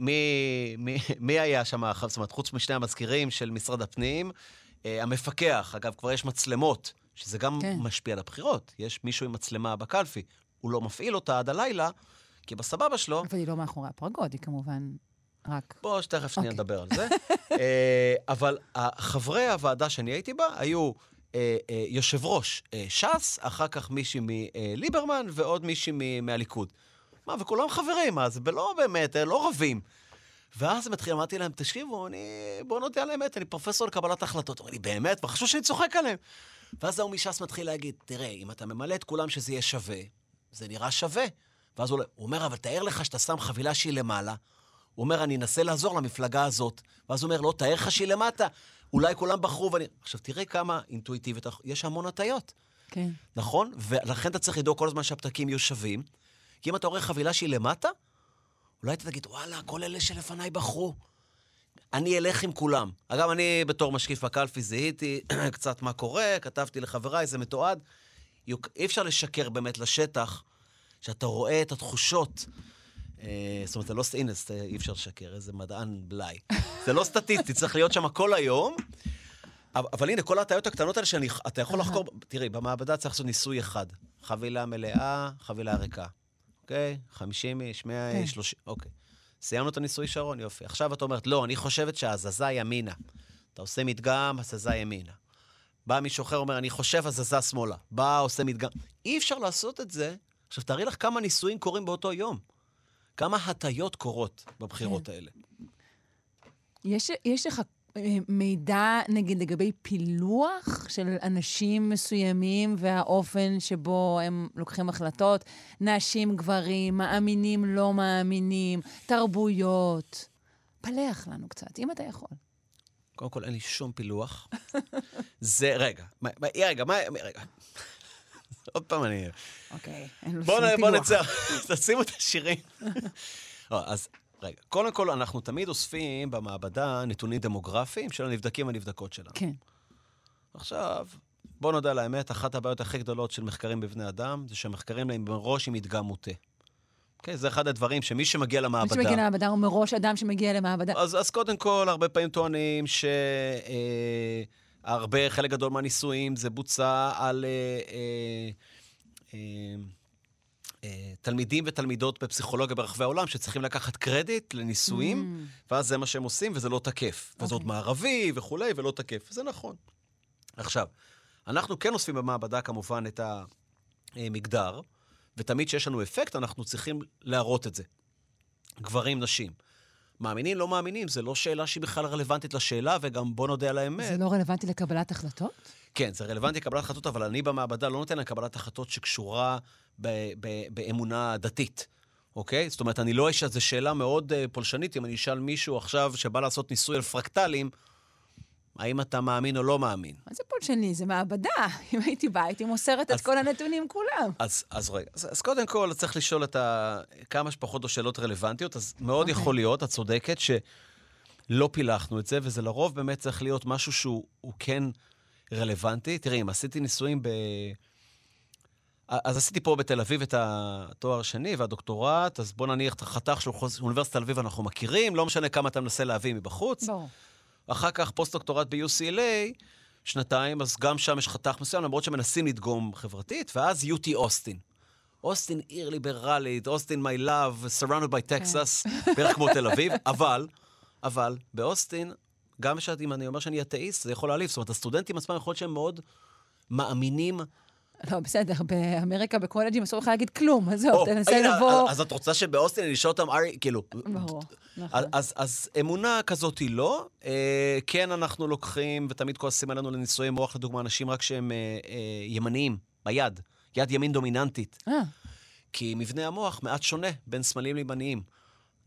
מי, מי היה שם, זאת אומרת, חוץ משני המזכירים של משרד הפנים, אה, המפקח, אגב, כבר יש מצלמות, שזה גם כן. כן. משפיע על הבחירות. יש מישהו עם מצלמה בקלפי. הוא לא מפעיל אותה עד הלילה, כי בסבבה שלו, אבל היא לא מאחורי הפרגוד, היא כמובן רק... בוא, שתכף שנייה אוקיי. נדבר על זה. אה, אבל חברי הוועדה שאני הייתי בה היו אה, אה, יושב ראש אה, ש"ס, אחר כך מישהי מליברמן ועוד מישהי מ- מהליכוד. מה, וכולם חברים, אז לא באמת, לא רבים. ואז הם התחילו, אמרתי להם, תקשיבו, אני, בואו נודה על האמת, אני פרופסור לקבלת החלטות. אמרו לי, באמת? וחשבו שאני צוחק עליהם. ואז ההוא מש"ס מתחיל להגיד, תראה, אם אתה ממלא את כולם שזה יהיה שווה, זה נראה שווה. ואז הוא אומר, אבל תאר לך שאתה שם חבילה שהיא למעלה. הוא אומר, אני אנסה לעזור למפלגה הזאת. ואז הוא אומר, לא, תאר לך שהיא למטה. אולי כולם בחרו ואני... עכשיו, תראה כמה אינטואיטיבית, יש המון הטיות, כן. נכון? ולכן אתה צריך לדאוג כל הזמן שהפתקים יהיו שווים. כי אם אתה רואה חבילה שהיא למטה, אולי אתה תגיד, וואלה, כל אלה שלפניי בחרו. אני אלך עם כולם. אגב, אני בתור משקיף בקלפי זיהיתי קצת מה קורה, כתבתי לחבריי, זה מתועד. אי אפשר לשקר באמת לשטח, שאתה רואה את התחושות. אה, זאת אומרת, זה לא... הנה, זה- אי אפשר לשקר, איזה מדען בלאי. זה לא סטטיסטי, צריך להיות שם כל היום. אבל, הנה, כל ההטעיות הקטנות האלה שאתה יכול לחקור... תראי, במעבדה צריך לעשות ניסוי אחד. חבילה מלאה, חבילה ריקה. אוקיי? 50 איש, 100 כן. איש, 30... אוקיי. סיימנו את הניסוי, שרון? יופי. עכשיו את אומרת, לא, אני חושבת שהזזה ימינה. אתה עושה מדגם, הזזה ימינה. בא מישהו אחר, אומר, אני חושב הזזה שמאלה. בא, עושה מדגם. אי אפשר לעשות את זה. עכשיו, תארי לך כמה ניסויים קורים באותו יום. כמה הטיות קורות בבחירות כן. האלה. יש, יש לך אה, מידע, נגיד, לגבי פילוח של אנשים מסוימים והאופן שבו הם לוקחים החלטות? נשים, גברים, מאמינים, לא מאמינים, תרבויות. פלח לנו קצת, אם אתה יכול. קודם כל, אין לי שום פילוח. זה, רגע, מה, מה, רגע, מה, רגע. עוד פעם אני... אוקיי, אין לו בוא, שום פילוח. בוא נצא, תשימו את השירים. לא, אז רגע, קודם כל, אנחנו תמיד אוספים במעבדה נתונים דמוגרפיים של הנבדקים והנבדקות שלנו. כן. עכשיו, בוא נודה על האמת, אחת הבעיות הכי גדולות של מחקרים בבני אדם, זה שהמחקרים להם מראש עם מדגם מוטה. אוקיי? זה אחד הדברים שמי שמגיע מי למעבדה... שמגיע למעבדה הוא מראש אדם שמגיע למעבדה. אז, אז קודם כל, הרבה פעמים טוענים שהרבה, חלק גדול מהניסויים זה בוצע על אה, אה, אה, אה, תלמידים ותלמידות בפסיכולוגיה ברחבי העולם שצריכים לקחת קרדיט לניסויים, ואז זה מה שהם עושים וזה לא תקף. וזה עוד אוקיי. מערבי וכולי, ולא תקף. וזה נכון. עכשיו, אנחנו כן אוספים במעבדה כמובן את המגדר, ותמיד כשיש לנו אפקט, אנחנו צריכים להראות את זה. גברים, נשים. מאמינים, לא מאמינים, זה לא שאלה שהיא בכלל רלוונטית לשאלה, וגם בוא נודה על האמת. זה לא רלוונטי לקבלת החלטות? כן, זה רלוונטי לקבלת החלטות, אבל אני במעבדה לא נותן להם קבלת החלטות שקשורה ב- ב- באמונה דתית, אוקיי? זאת אומרת, אני לא אשאל, זו שאלה מאוד uh, פולשנית, אם אני אשאל מישהו עכשיו שבא לעשות ניסוי על פרקטלים, האם אתה מאמין או לא מאמין? מה זה פולשני? זה מעבדה. אם הייתי באה, הייתי מוסרת את כל הנתונים כולם. אז, אז רגע, אז, אז קודם כל צריך לשאול את ה... כמה שפחות או שאלות רלוונטיות, אז מאוד אוקיי. יכול להיות, את צודקת, שלא פילחנו את זה, וזה לרוב באמת צריך להיות משהו שהוא הוא כן רלוונטי. תראי, אם עשיתי ניסויים ב... אז עשיתי פה בתל אביב את התואר השני והדוקטורט, אז בוא נניח את החתך של אוניברסיטת תל אביב אנחנו מכירים, לא משנה כמה אתה מנסה להביא מבחוץ. ברור. אחר כך פוסט-דוקטורט ב-UCLA, שנתיים, אז גם שם יש חתך מסוים, למרות שמנסים לדגום חברתית, ואז UT אוסטין. אוסטין עיר ליברלית, אוסטין my love, surrounded by Texas, בערך כמו תל אביב, אבל, אבל, באוסטין, גם שאתי- אם אני אומר שאני אתאיסט, זה יכול להעליב. זאת אומרת, הסטודנטים עצמם יכול להיות שהם מאוד מאמינים... לא, בסדר, באמריקה, בקולג'ים אסור לך להגיד כלום, עזוב, תנסה לבוא... אז את רוצה שבאוסטין אני אשאל אותם, ארי, כאילו... ברור, אז, נכון. אז, אמונה כזאת היא לא. אה, כן, אנחנו לוקחים, ותמיד כועסים עלינו לניסויי מוח, לדוגמה, אנשים רק שהם אה, אה, ימניים, ביד, יד ימין דומיננטית. כי מבנה המוח מעט שונה בין שמאליים לימניים.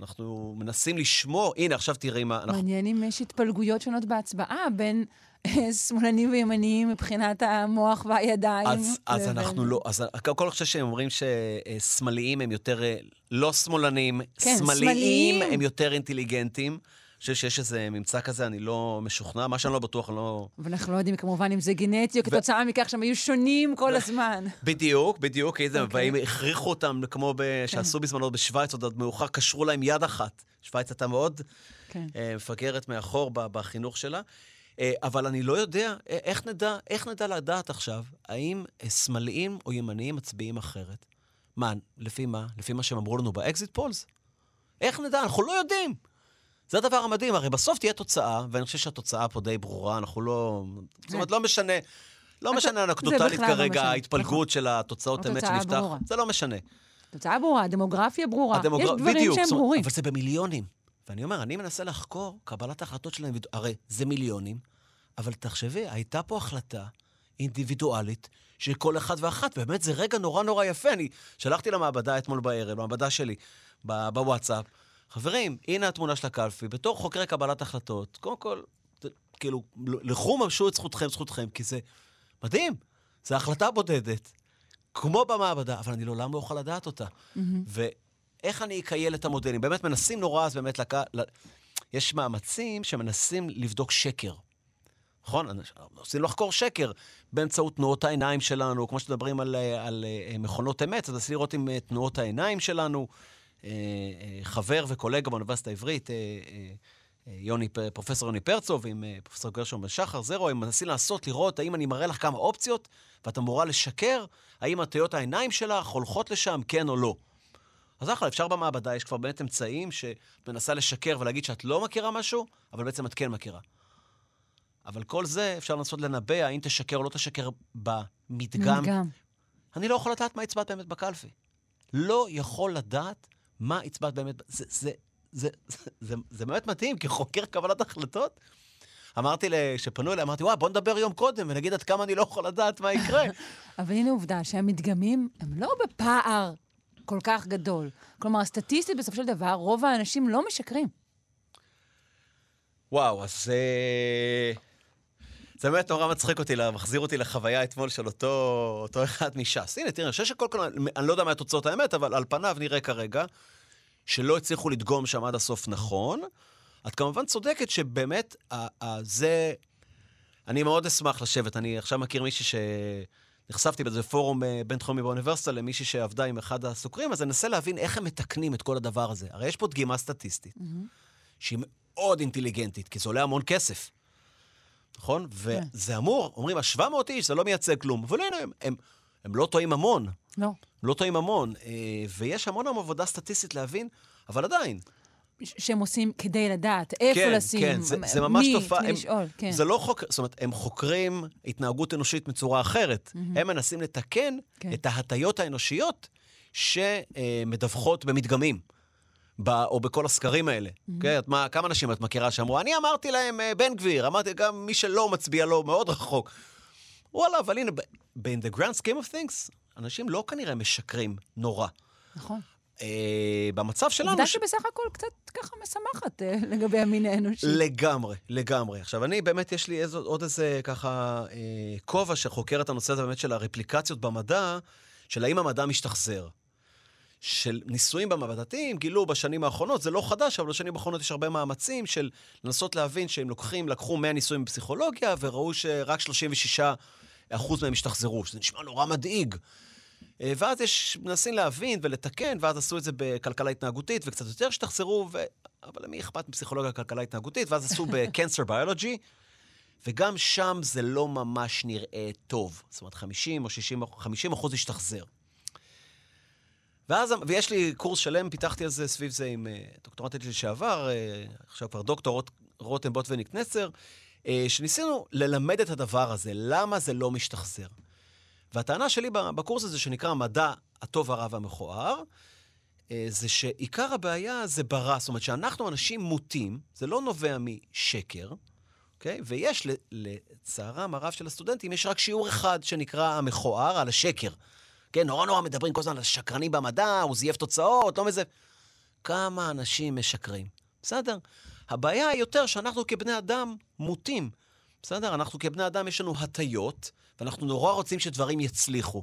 אנחנו מנסים לשמור, הנה, עכשיו תראי מה... אנחנו, מעניין אם יש התפלגויות שונות בהצבעה בין שמאלנים וימניים מבחינת המוח והידיים. אז, אז אנחנו לא, אז קודם כל אני חושב שהם אומרים ששמאליים הם יותר, אה, לא שמאלנים, כן, שמאליים. הם יותר אינטליגנטים. אני חושב שיש איזה ממצא כזה, אני לא משוכנע. מה שאני לא בטוח, אני לא... ואנחנו לא יודעים כמובן אם זה גנטי או כתוצאה מכך שהם היו שונים כל הזמן. בדיוק, בדיוק, כי זה, אוקיי. הכריחו אותם, כמו ב, שעשו בזמנו בשוויץ, עוד מאוחר, קשרו להם יד אחת. שוויץ הייתה מאוד כן. אה, מפגרת מאחור בחינוך שלה. אה, אבל אני לא יודע, אה, איך נדע, איך נדע לדעת עכשיו, האם אה, שמאליים או ימניים מצביעים אחרת? מה, לפי מה? לפי מה שהם אמרו לנו ב exit polls? איך נדע? אנחנו לא יודעים. זה הדבר המדהים, הרי בסוף תהיה תוצאה, ואני חושב שהתוצאה פה די ברורה, אנחנו לא... זאת אומרת, לא משנה, לא משנה אנקדוטלית לא כרגע, ההתפלגות של התוצאות אמת שנפתח. זה לא משנה. תוצאה ברורה, דמוגרפיה ברורה. יש דברים שהם ברורים. אבל זה במיליונים. ואני אומר, אני מנסה לחקור קבלת ההחלטות של האינדיבידואל. הרי זה מיליונים, אבל תחשבי, הייתה פה החלטה אינדיבידואלית של כל אחד ואחת. באמת, זה רגע נורא נורא יפה. אני שלחתי למעבדה אתמול בערב, למעבדה שלי, בוואטסאפ. חברים, הנה התמונה של הקלפי. בתור חוקרי קבלת החלטות, קודם כל, כאילו, לכו ממשו את זכותכם, זכותכם, כי זה מדהים. זו החלטה בודדת, כמו במעבדה, אבל אני לעולם לא אוכל לדעת אותה. ואיך אני אקייל את המודלים? באמת מנסים נורא, אז באמת לק... יש מאמצים שמנסים לבדוק שקר. נכון? מנסים לחקור שקר באמצעות תנועות העיניים שלנו, כמו שמדברים על, אה, על אה, מכונות אמת, אז מנסים לראות עם אה, תנועות העיניים שלנו. אה, חבר וקולגה באוניברסיטה העברית, יוני, פרופסור יוני פרצוב עם פרופסור גרשון בן שחר, זרו, הם מנסים לעשות, לראות האם אני מראה לך כמה אופציות, ואת אמורה לשקר, האם הטיות העיניים שלך הולכות לשם, כן או לא. אז אחלה, אפשר במעבדה, יש כבר באמת אמצעים שאת מנסה לשקר ולהגיד שאת לא מכירה משהו, אבל בעצם את כן מכירה. אבל כל זה אפשר לנסות לנבא האם תשקר או לא תשקר במדגם. מדגם. אני לא יכול לדעת מה הצבעת באמת בקלפי. לא יכול לדעת מה הצבעת באמת. זה, זה, זה, זה, זה, זה באמת מדהים, כחוקר קבלת החלטות. אמרתי, כשפנו אליי, אמרתי, וואי, בוא נדבר יום קודם ונגיד עד כמה אני לא יכול לדעת מה יקרה. אבל הנה עובדה שהמדגמים הם לא בפער כל כך גדול. כלומר, סטטיסטית, בסופו של דבר, רוב האנשים לא משקרים. וואו, אז אה, זה באמת נורא מצחיק אותי, מחזיר אותי לחוויה אתמול של אותו, אותו אחד מש"ס. הנה, תראה, אני חושב שכל כל... אני לא יודע מה תוצאות האמת, אבל על פניו נראה כרגע שלא הצליחו לדגום שם עד הסוף נכון. את כמובן צודקת שבאמת, ה- ה- זה... אני מאוד אשמח לשבת. אני עכשיו מכיר מישהי ש... נחשפתי באיזה פורום אה, בינתחומי באוניברסיטה למישהי שעבדה עם אחד הסוקרים, אז אני אנסה להבין איך הם מתקנים את כל הדבר הזה. הרי יש פה דגימה סטטיסטית, שהיא מאוד אינטליגנטית, כי זה עולה המון כסף. נכון? וזה אמור, אומרים, ה-700 איש, זה לא מייצג כלום. אבל הנה, הם, הם, הם לא טועים המון. לא. הם לא טועים המון. אה, ויש המון המון עבודה סטטיסטית להבין, אבל עדיין. שהם עושים כדי לדעת איפה כן, לשים, כן, זה, זה ממש מי, תופעה. הם, לשאול, כן. זה לא חוק... זאת אומרת, הם חוקרים התנהגות אנושית בצורה אחרת. הם מנסים לתקן כן. את ההטיות האנושיות שמדווחות במדגמים. ב, או בכל הסקרים האלה. כן, את מה, כמה אנשים את מכירה שאמרו, אני אמרתי להם אה, בן גביר, אמרתי גם מי שלא מצביע לו מאוד רחוק. וואלה, אבל הנה, ב- in the grand scheme of things, אנשים לא כנראה משקרים נורא. נכון. אה, במצב שלנו... עובדה ש- שבסך הכל קצת ככה משמחת אה, לגבי המין האנושי. לגמרי, לגמרי. עכשיו, אני באמת, יש לי איזו, עוד איזה ככה אה, כובע שחוקר את הנושא הזה באמת של הרפליקציות במדע, של האם המדע משתחזר. של ניסויים במעבדתיים, גילו בשנים האחרונות, זה לא חדש, אבל בשנים האחרונות יש הרבה מאמצים של לנסות להבין שהם לוקחים, לקחו 100 ניסויים בפסיכולוגיה, וראו שרק 36 אחוז מהם השתחזרו, שזה נשמע נורא מדאיג. אה, ואז יש, מנסים להבין ולתקן, ואז עשו את זה בכלכלה התנהגותית, וקצת יותר השתחזרו, ו... אבל למי אכפת מפסיכולוגיה וכלכלה התנהגותית? ואז עשו ב-cancer biology, וגם שם זה לא ממש נראה טוב. זאת אומרת, 50 או 60, 50 אחוז השתחזר. ואז, ויש לי קורס שלם, פיתחתי על זה סביב זה עם uh, דוקטורנטית לשעבר, uh, עכשיו כבר דוקטור רותם בוטבניק נצר, אה, שניסינו ללמד את הדבר הזה, למה זה לא משתחזר. והטענה שלי בקורס הזה, שנקרא המדע הטוב, הרע והמכוער, אה, זה שעיקר הבעיה זה ברע. זאת אומרת, שאנחנו אנשים מוטים, זה לא נובע משקר, אוקיי? ויש, לצערם הרב של הסטודנטים, יש רק שיעור אחד שנקרא המכוער, על השקר. כן, נורא נורא מדברים כל הזמן על השקרנים במדע, הוא זייף תוצאות, לא מזה. כמה אנשים משקרים? בסדר. הבעיה היא יותר שאנחנו כבני אדם מוטים. בסדר? אנחנו כבני אדם, יש לנו הטיות, ואנחנו נורא רוצים שדברים יצליחו.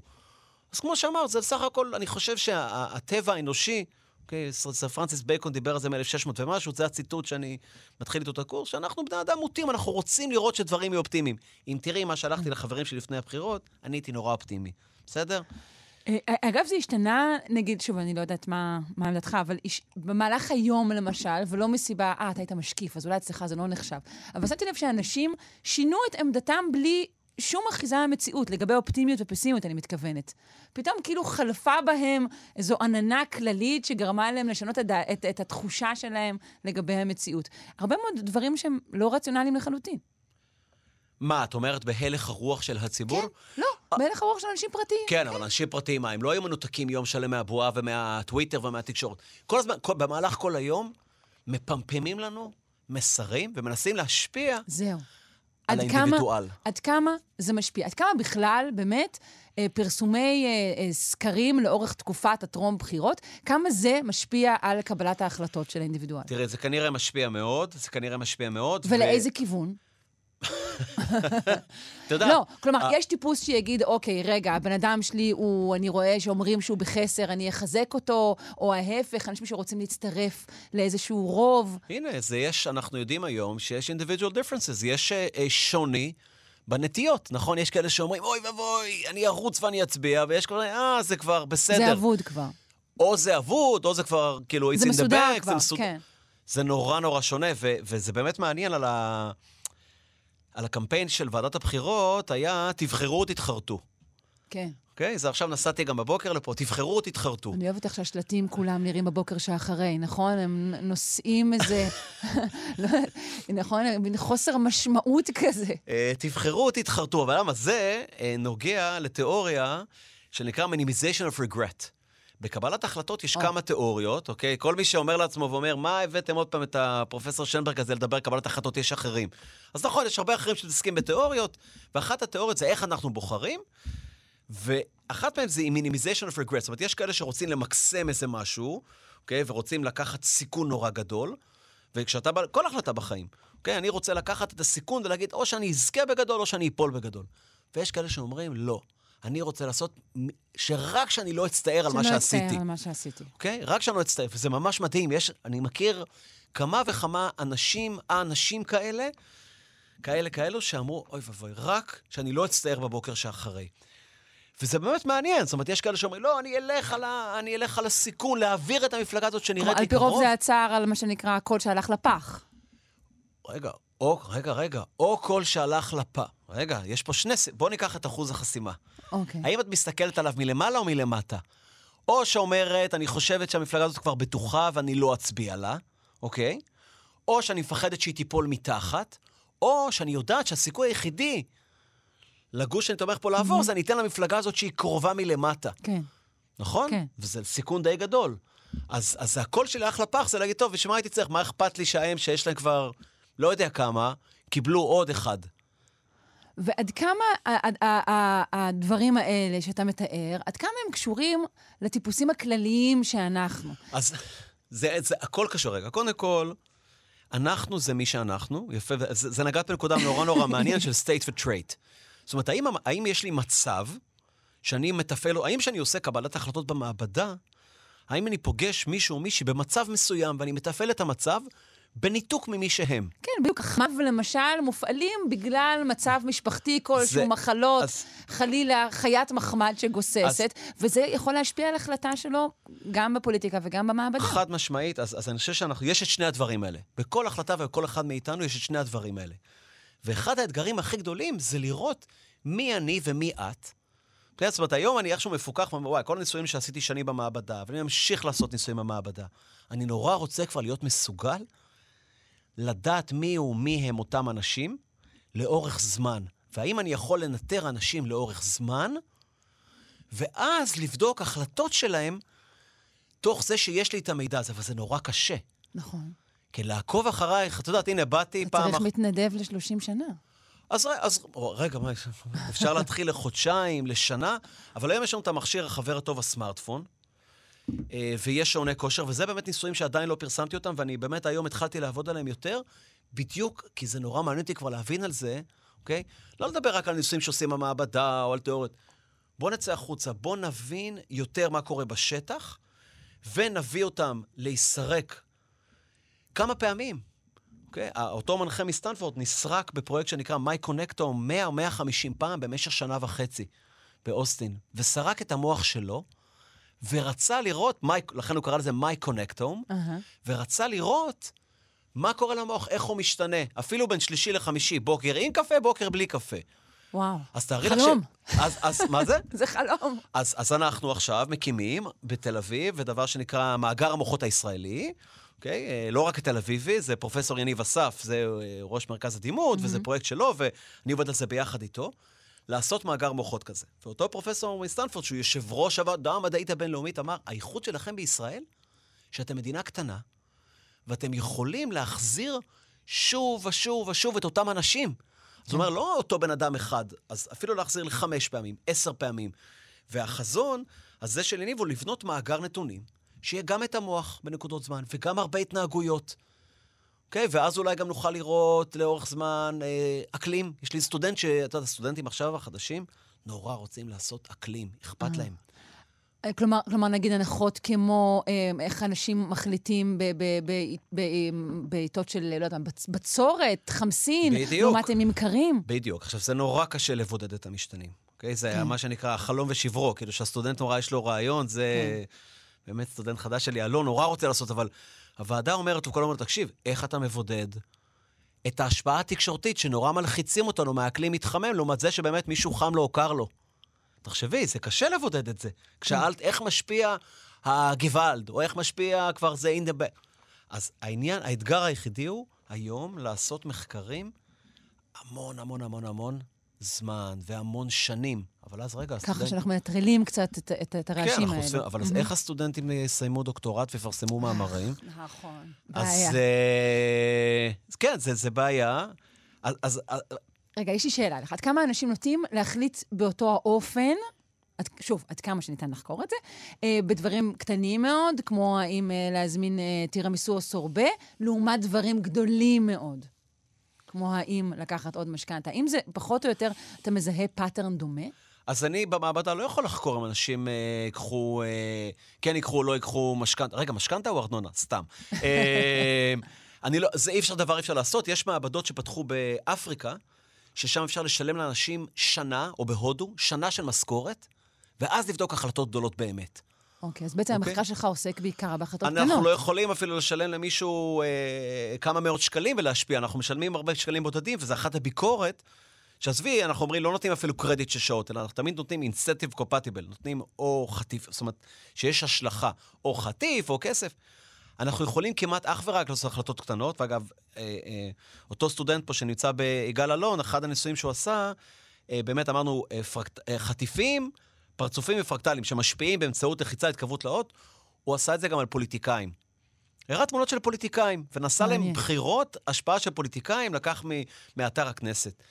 אז כמו שאמרת, זה בסך הכל, אני חושב שהטבע האנושי, אוקיי, סר פרנסיס בייקון דיבר על זה מ-1600 ומשהו, זה הציטוט שאני מתחיל איתו את הקורס, שאנחנו בני אדם מוטים, אנחנו רוצים לראות שדברים יהיו אופטימיים. אם תראי מה שהלכתי לחברים שלי לפני הבחירות, אני הייתי נורא אופטימי, בסדר? אה, אגב, זה השתנה, נגיד, שוב, אני לא יודעת מה, עמדתך, אבל איש, במהלך היום, למשל, ולא מסיבה, אה, אתה היית משקיף, אז אולי אצלך זה לא נחשב. אבל שמתי לב שאנשים שינו את עמדתם בלי שום אחיזה למציאות, לגבי אופטימיות ופסימיות, אני מתכוונת. פתאום כאילו חלפה בהם איזו עננה כללית שגרמה להם לשנות את, את, את התחושה שלהם לגבי המציאות. הרבה מאוד דברים שהם לא רציונליים לחלוטין. מה, את אומרת בהלך הרוח של הציבור? כן, לא, בהלך הרוח של אנשים פרטיים. כן, אבל אנשים פרטיים, מה, הם לא היו מנותקים יום שלם מהבועה ומהטוויטר ומהתקשורת. כל הזמן, כל, במהלך כל היום, מפמפמים לנו מסרים ומנסים להשפיע זהו. על האינדיבידואל. כמה, עד כמה זה משפיע? עד כמה בכלל, באמת, אה, פרסומי אה, אה, סקרים לאורך תקופת הטרום בחירות, כמה זה משפיע על קבלת ההחלטות של האינדיבידואל? תראה, זה כנראה משפיע מאוד, זה כנראה משפיע מאוד. ולאיזה ו... כיוון? אתה יודע... לא, כלומר, יש טיפוס שיגיד, אוקיי, רגע, הבן אדם שלי הוא, אני רואה שאומרים שהוא בחסר, אני אחזק אותו, או ההפך, אנשים שרוצים להצטרף לאיזשהו רוב. הנה, זה יש, אנחנו יודעים היום שיש individual differences, יש uh, שוני. בנטיות, נכון? יש כאלה שאומרים, אוי ואבוי, אני ארוץ ואני אצביע, ויש כאלה, אה, זה כבר בסדר. זה אבוד כבר. או זה אבוד, או זה כבר, כאילו, זה מסודר כבר, זה מסודר. כן. זה נורא נורא שונה, ו- וזה באמת מעניין על ה... על הקמפיין של ועדת הבחירות היה, תבחרו, תתחרטו. כן. אוקיי? Okay, זה עכשיו נסעתי גם בבוקר לפה, תבחרו, תתחרטו. אני אוהבת איך שהשלטים כולם נראים בבוקר שאחרי, נכון? הם נושאים איזה... לא, נכון? מין חוסר משמעות כזה. Uh, תבחרו, תתחרטו. אבל למה? זה uh, נוגע לתיאוריה שנקרא Minimization of Regret. בקבלת החלטות יש oh. כמה תיאוריות, אוקיי? כל מי שאומר לעצמו ואומר, מה הבאתם עוד פעם את הפרופסור שנברג הזה לדבר קבלת החלטות, יש אחרים. אז נכון, יש הרבה אחרים שמתעסקים בתיאוריות, ואחת התיאוריות זה איך אנחנו בוחרים, ואחת מהן זה minimization of regret. זאת אומרת, יש כאלה שרוצים למקסם איזה משהו, אוקיי? ורוצים לקחת סיכון נורא גדול, וכשאתה כל החלטה בחיים, אוקיי? אני רוצה לקחת את הסיכון ולהגיד, או שאני אזכה בגדול, או שאני אפול בגדול. ויש כאלה שאומרים, לא. אני רוצה לעשות, שרק שאני לא אצטער על מה שעשיתי. שלא אצטער על מה שעשיתי. אוקיי? רק שאני לא אצטער, וזה ממש מדהים. יש, אני מכיר כמה וכמה אנשים, אנשים כאלה, כאלה כאלו, שאמרו, אוי ואבוי, רק שאני לא אצטער בבוקר שאחרי. וזה באמת מעניין, זאת אומרת, יש כאלה שאומרים, לא, אני אלך על, ה, אני אלך על הסיכון, להעביר את המפלגה הזאת שנראית לי קרוב. על פי רוב זה הצער על מה שנקרא הקול שהלך לפח. רגע, או, רגע, רגע, או קול שהלך לפח. רגע, יש פה שני... בואו ניקח את אחוז החסימה. אוקיי. האם את מסתכלת עליו מלמעלה או מלמטה? או שאומרת, אני חושבת שהמפלגה הזאת כבר בטוחה ואני לא אצביע לה, אוקיי? או שאני מפחדת שהיא תיפול מתחת, או שאני יודעת שהסיכוי היחידי לגוש שאני תומך פה לעבור, mm-hmm. זה אני אתן למפלגה הזאת שהיא קרובה מלמטה. כן. נכון? כן. וזה סיכון די גדול. אז, אז הקול שלי הלך לפח, זה להגיד, טוב, בשביל מה הייתי צריך? מה אכפת לי שההם, שיש להם כבר לא יודע כמה, קיבלו עוד אחד. ועד כמה הדברים האלה שאתה מתאר, עד כמה הם קשורים לטיפוסים הכלליים שאנחנו? אז זה, זה הכל קשור. רגע, קודם כל, אנחנו זה מי שאנחנו, יפה, זה, זה נגעת בנקודה נורא נורא מעניינת של state ו-trait. זאת אומרת, האם, האם יש לי מצב שאני מתפעל, או האם כשאני עושה קבלת החלטות במעבדה, האם אני פוגש מישהו או מישהי במצב מסוים ואני מתפעל את המצב, בניתוק ממי שהם. כן, בדיוק. אחמ"ב למשל מופעלים בגלל מצב משפחתי כלשהו, זה, מחלות, אז, חלילה, חיית מחמד שגוססת, אז, וזה יכול להשפיע על החלטה שלו גם בפוליטיקה וגם במעבדה. חד משמעית, אז, אז אני חושב שאנחנו, יש את שני הדברים האלה. בכל החלטה ובכל אחד מאיתנו יש את שני הדברים האלה. ואחד האתגרים הכי גדולים זה לראות מי אני ומי את. זאת אומרת, היום אני איכשהו מפוקח, וואי, כל הניסויים שעשיתי שנים במעבדה, ואני ממשיך לעשות ניסויים במעבדה. אני נורא רוצה כבר להיות מסוגל לדעת מי ומי הם אותם אנשים, לאורך זמן. והאם אני יכול לנטר אנשים לאורך זמן, ואז לבדוק החלטות שלהם תוך זה שיש לי את המידע הזה, אבל זה נורא קשה. נכון. כי לעקוב אחרייך, את יודעת, הנה, באתי אתה פעם... צריך אח- מתנדב ל-30 שנה. אז, אז רגע, מה, אפשר להתחיל לחודשיים, לשנה, אבל היום יש לנו את המכשיר החבר הטוב, הסמארטפון, ויש שעוני כושר, וזה באמת ניסויים שעדיין לא פרסמתי אותם, ואני באמת היום התחלתי לעבוד עליהם יותר, בדיוק כי זה נורא מעניין אותי כבר להבין על זה, אוקיי? לא לדבר רק על ניסויים שעושים במעבדה או על תיאוריות. בואו נצא החוצה, בואו נבין יותר מה קורה בשטח, ונביא אותם להיסרק כמה פעמים. אוקיי? Okay? אותו מנחה מסטנפורד נסרק בפרויקט שנקרא מי קונקטו 100 או 150 פעם במשך שנה וחצי באוסטין, וסרק את המוח שלו, ורצה לראות, מי, לכן הוא קרא לזה מי קונקטום, אהה. ורצה לראות מה קורה למוח, איך הוא משתנה, אפילו בין שלישי לחמישי, בוקר עם קפה, בוקר בלי קפה. וואו. אז תארי לך ש... חלום. אז, אז מה זה? זה חלום. אז, אז אנחנו עכשיו מקימים בתל אביב, ודבר שנקרא מאגר המוחות הישראלי, אוקיי? אה, לא רק תל אביבי, זה פרופסור יניב אסף, זה אה, ראש מרכז הדימות, mm-hmm. וזה פרויקט שלו, ואני עובד על זה ביחד איתו, לעשות מאגר מוחות כזה. ואותו פרופסור מסטנפורד, שהוא יושב ראש הוועדה המדעית הבינלאומית, אמר, האיכות שלכם בישראל, שאתם מדינה קטנה, ואתם יכולים להחזיר שוב ושוב ושוב את אותם אנשים. זאת אומרת, לא אותו בן אדם אחד, אז אפילו להחזיר לחמש פעמים, עשר פעמים. והחזון הזה של יניב הוא לבנות מאגר נתונים, שיהיה גם את המוח בנקודות זמן, וגם הרבה התנהגויות. אוקיי? ואז אולי גם נוכל לראות לאורך זמן אה, אקלים. יש לי סטודנט ש... אתה יודע, הסטודנטים עכשיו החדשים, נורא רוצים לעשות אקלים, אכפת להם. אה, כלומר, כלומר, נגיד הנחות כמו אה, איך אנשים מחליטים בעיתות של, לא יודע, בצ- בצורת, חמסין, בדיוק. לעומת הם נמכרים. בדיוק. עכשיו, זה נורא קשה לבודד את המשתנים, אוקיי? זה היה מה שנקרא החלום ושברו, כאילו שהסטודנט נורא יש לו רעיון, זה באמת סטודנט חדש שלי, אלון נורא רוצה לעשות, אבל הוועדה אומרת לו כל הזמן, תקשיב, איך אתה מבודד את ההשפעה התקשורתית שנורא מלחיצים אותנו מהאקלים מתחמם, לעומת זה שבאמת מישהו חם לו או קר לו. תחשבי, זה קשה לבודד את זה. כשאלת איך משפיע הגוואלד, או איך משפיע כבר זה אין דה... אז העניין, האתגר היחידי הוא היום לעשות מחקרים המון המון המון המון זמן והמון שנים. אבל אז רגע, ככה הסטודנט... שאנחנו מנטרלים קצת את, את, את כן, הרעשים אנחנו האלה. עושים, אבל אז איך הסטודנטים יסיימו דוקטורט ויפרסמו מאמרים? נכון. אז בעיה. אה, אז כן, זה, זה בעיה. אז, אז אה, רגע, יש לי שאלה לך. עד כמה אנשים נוטים להחליט באותו האופן, עד, שוב, עד כמה שניתן לחקור את זה, אה, בדברים קטנים מאוד, כמו האם אה, להזמין אה, טירמיסו או סורבה, לעומת דברים גדולים מאוד, כמו האם לקחת עוד משכנתה. האם זה פחות או יותר, אתה מזהה pattern דומה? אז אני במעבדה לא יכול לחקור אם אנשים אה, ייקחו, אה, כן ייקחו או לא ייקחו משכנתה. רגע, משכנתה או ארנונה? סתם. אה, אני לא, זה אי אפשר דבר אי אפשר לעשות. יש מעבדות שפתחו באפריקה, ששם אפשר לשלם לאנשים שנה, או בהודו, שנה של משכורת, ואז לבדוק החלטות גדולות באמת. אוקיי, אז בעצם אוקיי. המחקר שלך עוסק בעיקר בהחלטות אנחנו קטנות. לא יכולים אפילו לשלם למישהו אה, כמה מאות שקלים ולהשפיע. אנחנו משלמים הרבה שקלים בודדים, וזו אחת הביקורת. שעזבי, אנחנו אומרים, לא נותנים אפילו קרדיט של שעות, אלא אנחנו תמיד נותנים אינסטיב קופטיבל, נותנים או חטיף, זאת אומרת, שיש השלכה, או חטיף או כסף. אנחנו יכולים כמעט אך ורק לעשות החלטות קטנות, ואגב, אה, אה, אותו סטודנט פה שנמצא ביגאל אלון, אחד הניסויים שהוא עשה, אה, באמת אמרנו, אה, פרקט, אה, חטיפים, פרצופים ופרקטלים שמשפיעים באמצעות לחיצה התכווצות לאות, הוא עשה את זה גם על פוליטיקאים. הראה תמונות של פוליטיקאים, ונסע להם. בחירות, השפעה של פוליטיקאים, לקח מאתר הכנסת.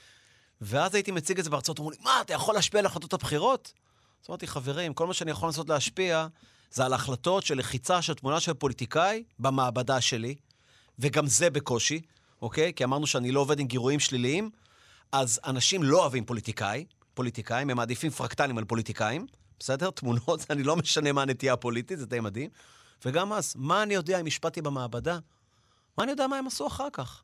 ואז הייתי מציג את זה בהרצאות, אמרו לי, מה, אתה יכול להשפיע על החלטות הבחירות? אז אמרתי, חברים, כל מה שאני יכול לנסות להשפיע זה על החלטות של לחיצה של תמונה של פוליטיקאי במעבדה שלי, וגם זה בקושי, אוקיי? כי אמרנו שאני לא עובד עם גירויים שליליים, אז אנשים לא אוהבים פוליטיקאי, פוליטיקאים, הם מעדיפים פרקטלים על פוליטיקאים, בסדר? תמונות, אני לא משנה מה הנטייה הפוליטית, זה די מדהים. וגם אז, מה אני יודע אם השפעתי במעבדה? מה אני יודע מה הם עשו אחר כך?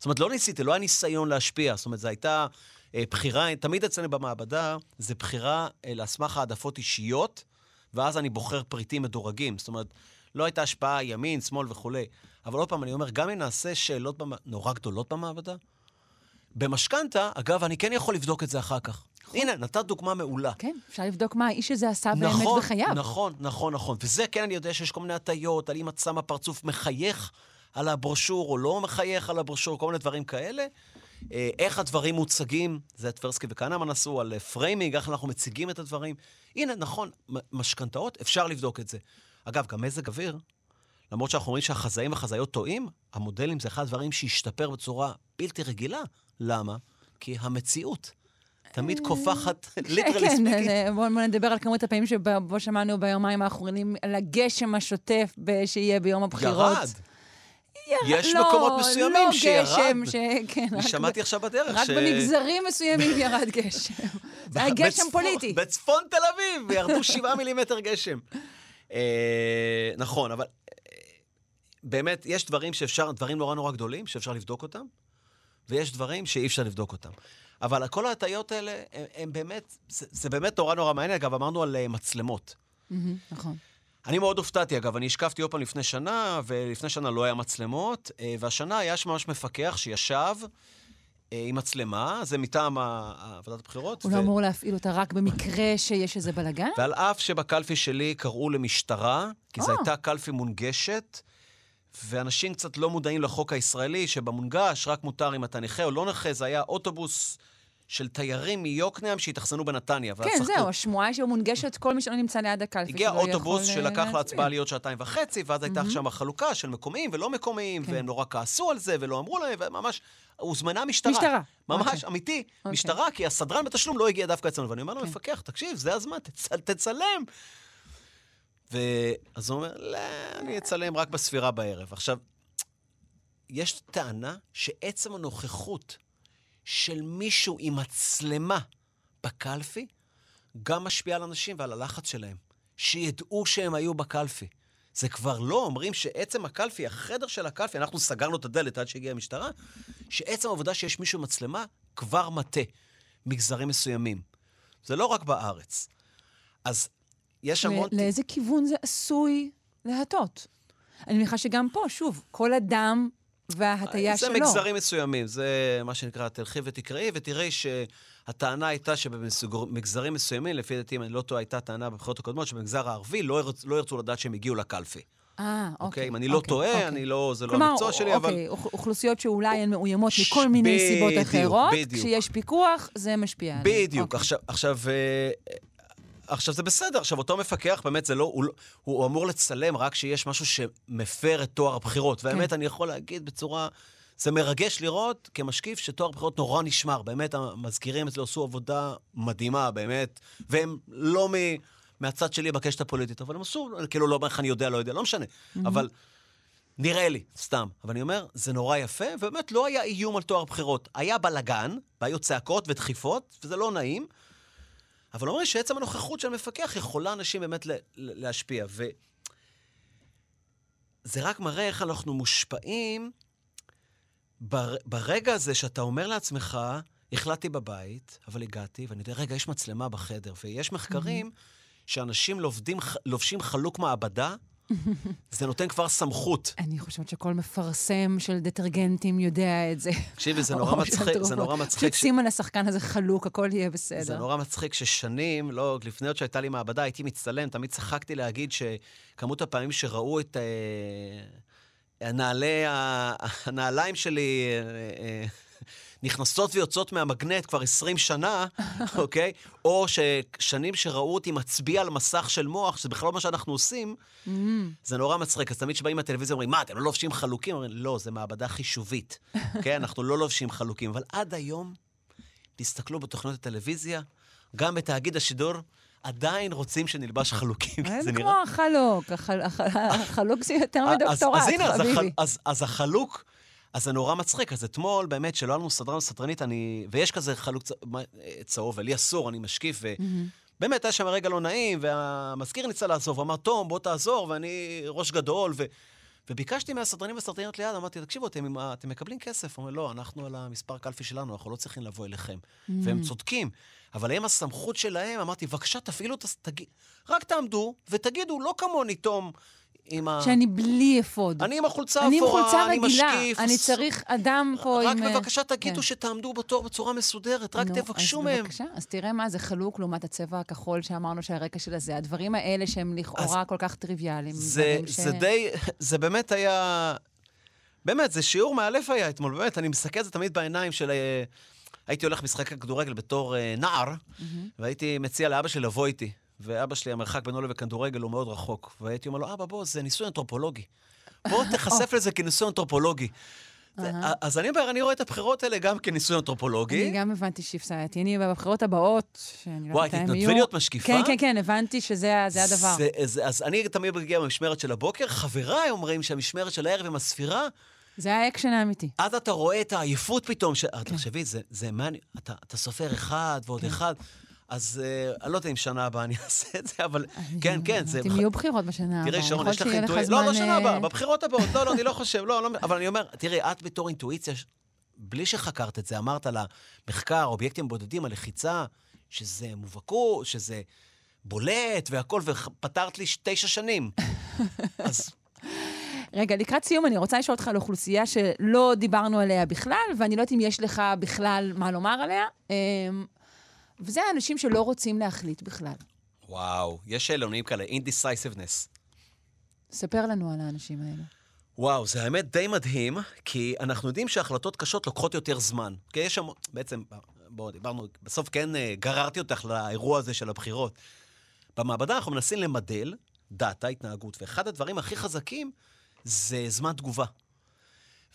זאת אומרת, לא ניסיתי, לא היה ניסיון להשפיע. זאת אומרת, זו הייתה אה, בחירה, תמיד אצלנו במעבדה, זה בחירה אה, סמך העדפות אישיות, ואז אני בוחר פריטים מדורגים. זאת אומרת, לא הייתה השפעה ימין, שמאל וכולי. אבל עוד פעם, אני אומר, גם אם נעשה שאלות במ... נורא גדולות במעבדה, במשכנתה, אגב, אני כן יכול לבדוק את זה אחר כך. הנה, נתת דוגמה מעולה. כן, אפשר לבדוק מה האיש הזה עשה באמת נכון, בחייו. נכון, נכון, נכון. וזה כן, אני יודע שיש כל מיני הטיות, על אם את שמה פרצוף מחייך על הברושור או לא מחייך על הברושור, כל מיני דברים כאלה. אה, איך הדברים מוצגים, זה טברסקי וכהנמן עשו, על framing, איך אנחנו מציגים את הדברים. הנה, נכון, משכנתאות, אפשר לבדוק את זה. אגב, גם מזג אוויר, למרות שאנחנו אומרים שהחזאים והחזאיות טועים, המודלים זה אחד הדברים שהשתפר בצורה בלתי רגילה. למה? כי המציאות תמיד טופחת, literally כן, speaking. אה, בואו בוא נדבר על כמות הפעמים שבו שמענו ביומיים האחרונים על הגשם השוטף שיהיה ביום הבחירות. ירד. ירד. יש לא, מקומות מסוימים לא שירד. גשם, ש... כן, אני רק שמעתי ב- עכשיו בדרך רק במגזרים מסוימים ירד גשם. זה היה גשם בצפון- פוליטי. בצפון תל אביב ירדו שבעה מילימטר גשם. אה, נכון, אבל אה, באמת, יש דברים שאפשר, דברים נורא נורא גדולים, שאפשר לבדוק אותם, ויש דברים שאי אפשר לבדוק אותם. אבל כל ההטיות האלה, הם, הם באמת, זה, זה באמת נורא נורא מעניין. אגב, אמרנו על אה, מצלמות. מהמם, נכון. אני מאוד הופתעתי, אגב, אני השקפתי עוד פעם לפני שנה, ולפני שנה לא היה מצלמות, אה, והשנה היה שם ממש מפקח שישב אה, עם מצלמה, זה מטעם ועדת הבחירות. הוא ו- לא אמור להפעיל אותה רק במקרה שיש איזה בלאגן? ועל אף שבקלפי שלי קראו למשטרה, כי זו אה. הייתה קלפי מונגשת, ואנשים קצת לא מודעים לחוק הישראלי, שבמונגש רק מותר אם אתה נכה או לא נכה, זה היה אוטובוס של תיירים מיוקנעם שהתאכסנו בנתניה. כן. זהו, השמועה היא שמונגשת, כל מי שלא נמצא ליד הקלפי הגיע יכול אוטובוס אה, שלקח. להצבעה להיות שעתיים וחצי, ואז הייתה שם חלוקה של מקומיים ולא מקומיים, כן. והם נורא כעסו על זה, ולא אמרו להם, וממש, הוזמנה משטרה. משטרה. ממש, אוקיי. אמיתי, אוקיי. משטרה, כי הסדרן בתשלום לא הגיע דווקא אצלנו. ואני אומר כן. למפקח, תקשיב, זה הזמן, תצ- תצלם. ואז הוא אומר, לא, אני אצלם רק בספירה בערב. עכשיו, יש טענה שעצם הנוכחות של מישהו עם מצלמה בקלפי, גם משפיע על אנשים ועל הלחץ שלהם. שידעו שהם היו בקלפי. זה כבר לא אומרים שעצם הקלפי, החדר של הקלפי, אנחנו סגרנו את הדלת עד שהגיעה המשטרה, שעצם העובדה שיש מישהו עם מצלמה כבר מטה מגזרים מסוימים. זה לא רק בארץ. אז יש המון... ל- לאיזה כיוון זה עשוי להטות? אני מניחה שגם פה, שוב, כל אדם וההטייה זה שלו. מגזרים מסוימים, זה מה שנקרא, תלכי ותקראי, ותראי שהטענה הייתה שבמגזרים מסוימים, לפי דעתי, אם אני לא טועה, הייתה טענה בבחירות הקודמות, שבמגזר הערבי לא, ירצ, לא ירצו לדעת שהם הגיעו לקלפי. אה, אוקיי? אוקיי. אם אני לא אוקיי, טועה, אוקיי. אני לא, זה לא כלומר, המקצוע שלי, אבל... אוקיי, אוכ- אוכלוסיות שאולי הן מאוימות מכל מיני סיבות אחרות. כשיש פיקוח, זה משפיע עליהם. בדיוק. עכשיו, עכשיו, זה בסדר. עכשיו, אותו מפקח, באמת, זה לא... הוא, לא- הוא אמור לצלם רק כשיש משהו שמפר את טוהר הבחירות. והאמת, אני יכול להגיד בצורה... זה מרגש לראות כמשקיף שטוהר הבחירות נורא נשמר. באמת, המזכירים אצלו עשו עבודה מדהימה, באמת. והם לא מ... מהצד שלי בקשת הפוליטית, אבל הם עשו, כאילו, לא אומר איך אני יודע, לא יודע, לא משנה. אבל נראה לי, סתם. אבל אני אומר, זה נורא יפה, ובאמת לא היה איום על טוהר בחירות. היה בלאגן, והיו צעקות ודחיפות, וזה לא נעים, אבל אומרים שעצם הנוכחות של המפקח יכולה אנשים באמת להשפיע. וזה רק מראה איך אנחנו מושפעים בר... ברגע הזה שאתה אומר לעצמך, החלטתי בבית, אבל הגעתי, ואני יודע, רגע, יש מצלמה בחדר, ויש מחקרים שאנשים לובדים, לובשים חלוק מעבדה, זה נותן כבר סמכות. אני חושבת שכל מפרסם של דטרגנטים יודע את זה. תקשיבי, זה נורא מצחיק, זה. נורא מצחיק. פשוט שים על השחקן הזה חלוק, הכל יהיה בסדר. זה נורא מצחיק ששנים, לא, לפני עוד שהייתה לי מעבדה, הייתי מצטלם, תמיד צחקתי להגיד שכמות הפעמים שראו את אה, הנעלי, הנעליים שלי אה, אה, נכנסות ויוצאות מהמגנט כבר 20 שנה, אוקיי? או ששנים שראו אותי מצביע על מסך של מוח, שזה בכלל לא מה שאנחנו עושים, Mm, זה נורא מצחיק. אז תמיד כשבאים מהטלוויזיה אומרים, מה, אתם לא לובשים חלוקים? אומרים, לא, זה מעבדה חישובית. כן, אנחנו לא לובשים חלוקים. אבל עד היום, תסתכלו בתוכניות הטלוויזיה, גם בתאגיד השידור, עדיין רוצים שנלבש חלוקים. אין זה כמו החלוק, החל- החל- החלוק זה יותר מדוקטורט, אז הנה, חביבי. אז, אז החלוק, אז זה נורא מצחיק. אז אתמול, באמת, שלא היה לנו סדרן או סדרנית, אני... ויש כזה חלוק צ... צהוב, ולי אסור, אני משקיף, ובאמת היה שם רגע לא נעים, והמזכיר ניסה לעזור, ואמר, תום, בוא תעזור, ואני ראש גדול, ו... וביקשתי מהסדרנים והסדרניות ליד, אמרתי, תקשיבו, אתם, אתם מקבלים כסף? הוא אומר, לא, אנחנו על המספר קלפי שלנו, אנחנו לא צריכים לבוא אליכם. והם צודקים. אבל הם הסמכות שלהם, אמרתי, בבקשה, תפעילו את... הס- תגיד... רק תעמדו ותגידו, לא כמוני, תום, עם ה... שאני בלי אפוד. אני עם החולצה אני עם האפורה, חולצה אני רגילה, משקיף. אני צריך אדם פה רק עם... אה, בבקשה תגידו כן. שתעמדו בתור בצורה מסודרת, רק נו, תבקשו אז מהם. בבקשה, אז תראה מה זה חלוק לעומת הצבע הכחול שאמרנו שהרקע של הזה. הדברים האלה שהם לכאורה כל כך טריוויאליים. זה, דברים ש- זה די, זה באמת היה באמת, זה שיעור מאלף היה אתמול, באמת, אני מסתכל על זה תמיד בעיניים של... אה, הייתי הולך משחק כדורגל בתור אה, נער, והייתי מציע לאבא שלי לבוא איתי. ואבא שלי, המרחק בינו לבין כדורגל הוא מאוד רחוק. והייתי אומר לו, אבא, בוא, זה ניסוי אנתרופולוגי. בוא תיחשף לזה כניסוי אנתרופולוגי. אז אני אומר, אני רואה את הבחירות האלה גם כניסוי אנתרופולוגי. אני גם הבנתי שהפסדתי. אני בבחירות הבאות, שאני לא וואי, יודעת אם תתנדבי יהיו... להיות משקיפה? כן, כן, כן, הבנתי שזה הדבר. אז אני תמיד מגיע במשמרת של הבוקר, חבריי אומרים שהמשמרת של הערב עם הספירה, זה האקשן האמיתי. אז אתה רואה את העייפות פתאום. כן. תחשבי, זה, מעניין, אתה, אתה סופר אחד ועוד אחד. אז uh, אני לא יודע אם שנה הבאה אני אעשה את זה, אבל כן, כן, זה... אם יהיו בחירות בשנה הבאה, תראי, שרון, יכול יש לך שיהיה לך אינטואיציה. לא, לא שנה הבאה, אה, בבחירות הבאות. לא, לא, אני לא חושב, לא, לא, אבל אני אומר, תראי, את בתור אינטואיציה, בלי שחקרת את זה, אמרת על המחקר, אובייקטים בודדים, הלחיצה, שזה מובהקות, שזה בולט והכול, ופתרת לי תשע שנים. אז רגע, לקראת סיום אני רוצה לשאול אותך על אוכלוסייה שלא דיברנו עליה בכלל, ואני לא יודעת אם יש לך בכלל מה לומר עליה, אמ, וזה האנשים שלא רוצים להחליט בכלל. וואו, יש שאלונים כאלה, indecisiveness. ספר לנו על האנשים האלה. וואו, זה האמת די מדהים, כי אנחנו יודעים שהחלטות קשות לוקחות יותר זמן. כי יש שם, בעצם, בואו, דיברנו, בסוף כן אה, גררתי אותך לאירוע הזה של הבחירות. במעבדה אנחנו מנסים למדל דאטה, התנהגות, ואחד הדברים הכי חזקים זה זמן תגובה.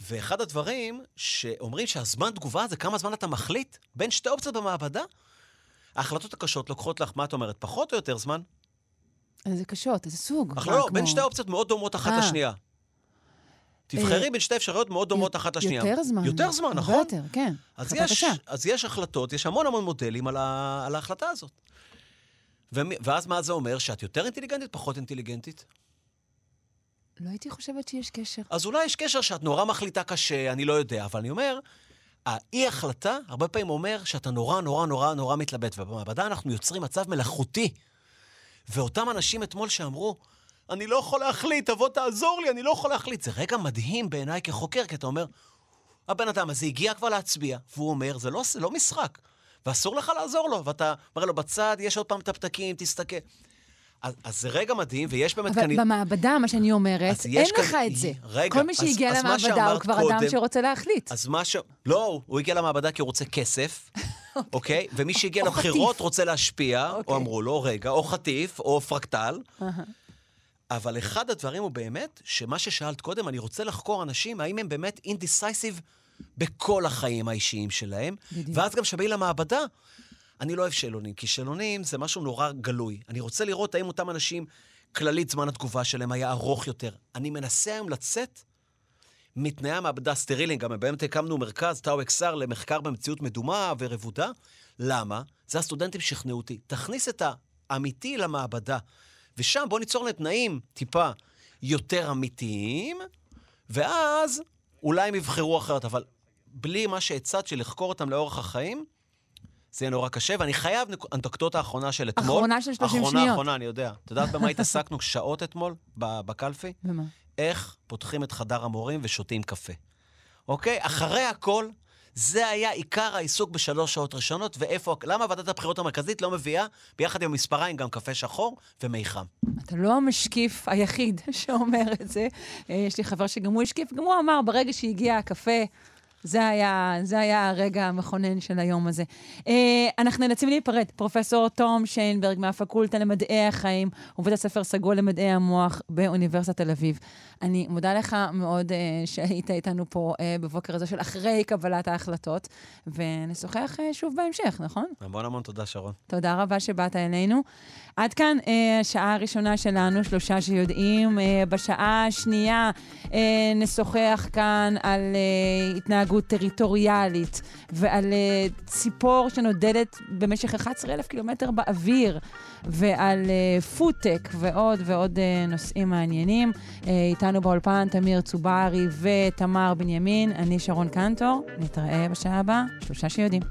ואחד הדברים שאומרים שהזמן תגובה זה כמה זמן אתה מחליט בין שתי אופציות במעבדה. ההחלטות הקשות לוקחות לך, מה את אומרת, פחות או יותר זמן? איזה קשות, איזה סוג. אך לא, כמו- בין שתי אופציות מאוד דומות אחת אה. לשנייה. תבחרי בין שתי אפשרויות מאוד דומות אחת לשנייה. יותר זמן. יותר זמן, נכון? יותר, כן. אז יש. אז יש החלטות, יש המון המון מודלים על, ה, על ההחלטה הזאת. ומ- ואז מה זה אומר? שאת יותר אינטליגנטית, פחות אינטליגנטית? לא הייתי חושבת שיש קשר. אז אולי יש קשר שאת נורא מחליטה קשה, אני לא יודע, אבל אני אומר, האי-החלטה הרבה פעמים אומר שאתה נורא נורא נורא נורא מתלבט, ובמעבדה אנחנו יוצרים מצב מלאכותי. ואותם אנשים אתמול שאמרו, אני לא יכול להחליט, תבוא תעזור לי, אני לא יכול להחליט. זה רגע מדהים בעיניי כחוקר, כי אתה אומר, הבן אדם הזה הגיע כבר להצביע, והוא אומר, זה לא, זה לא משחק, ואסור לך לעזור לו, ואתה אומר לו, בצד יש עוד פעם את הפתקים, תסתכל. אז, אז זה רגע מדהים, ויש באמת אבל כנראה... במעבדה, מה שאני אומרת, אז אין יש לך כאן- את זה. רגע, כל מי אז- שהגיע אז למעבדה הוא שאמרת כבר אדם קודם- שרוצה להחליט. אז מה ש... לא, הוא- הוא הגיע למעבדה כי הוא רוצה כסף, אוקיי? ומי שהגיע לבחירות. רוצה להשפיע, אוקיי. או אמרו לו, רגע, או חטיף, או פרקטל. אבל אחד הדברים הוא באמת, שמה ששאלת קודם, אני רוצה לחקור אנשים, האם הם באמת אינדיסייסיב בכל החיים האישיים שלהם, בדיוק. ואז גם כשבאים למעבדה, אני לא אוהב שאלונים, כי שאלונים זה משהו נורא גלוי. אני רוצה לראות האם אותם אנשים, כללית זמן התגובה שלהם היה ארוך יותר. אני מנסה היום לצאת מתנאי המעבדה הסטריליים, גם באמת הקמנו מרכז, טאו אקסר, למחקר במציאות מדומה ורבודה. למה? זה הסטודנטים שכנעו אותי. תכניס את האמיתי למעבדה, ושם בוא ניצור להם תנאים טיפה יותר אמיתיים, ואז אולי הם יבחרו אחרת, אבל בלי מה שהצעת של לחקור אותם לאורך החיים, זה יהיה נורא קשה, ואני חייב אנקדוטה האחרונה של אתמול. אחרונה של 30 אחרונה, שניות. אחרונה, אני יודע. את יודעת במה התעסקנו שעות אתמול בקלפי? ומה? איך פותחים את חדר המורים ושותים קפה. אוקיי? אחרי הכל, זה היה עיקר העיסוק בשלוש שעות ראשונות, ואיפה, למה ועדת הבחירות המרכזית לא מביאה ביחד עם מספריים גם קפה שחור ומי חם? אתה לא המשקיף היחיד שאומר את זה. אה, יש לי חבר שגם הוא השקיף, גם הוא אמר, ברגע שהגיע הקפה, זה היה, זה היה הרגע המכונן של היום הזה. אה, אנחנו נאלצים להיפרד. פרופסור תום שיינברג מהפקולטה למדעי החיים ובית הספר סגול למדעי המוח באוניברסיטת תל אביב. אני מודה לך מאוד אה, שהיית איתנו פה אה, בבוקר הזה של אחרי קבלת ההחלטות, ונשוחח שוב בהמשך, נכון? המון המון תודה, שרון. תודה רבה שבאת אלינו. עד כאן השעה הראשונה שלנו, שלושה שיודעים. בשעה השנייה נשוחח כאן על אה, התנהגות טריטוריאלית ועל אה, ציפור שנודדת במשך 11,000 קילומטר באוויר, ועל אה, פודטק ועוד ועוד אה, נושאים מעניינים. אה, איתנו באולפן תמיר צוברי ותמר בנימין, אני שרון קנטור. נתראה בשעה הבאה, שלושה שיודעים.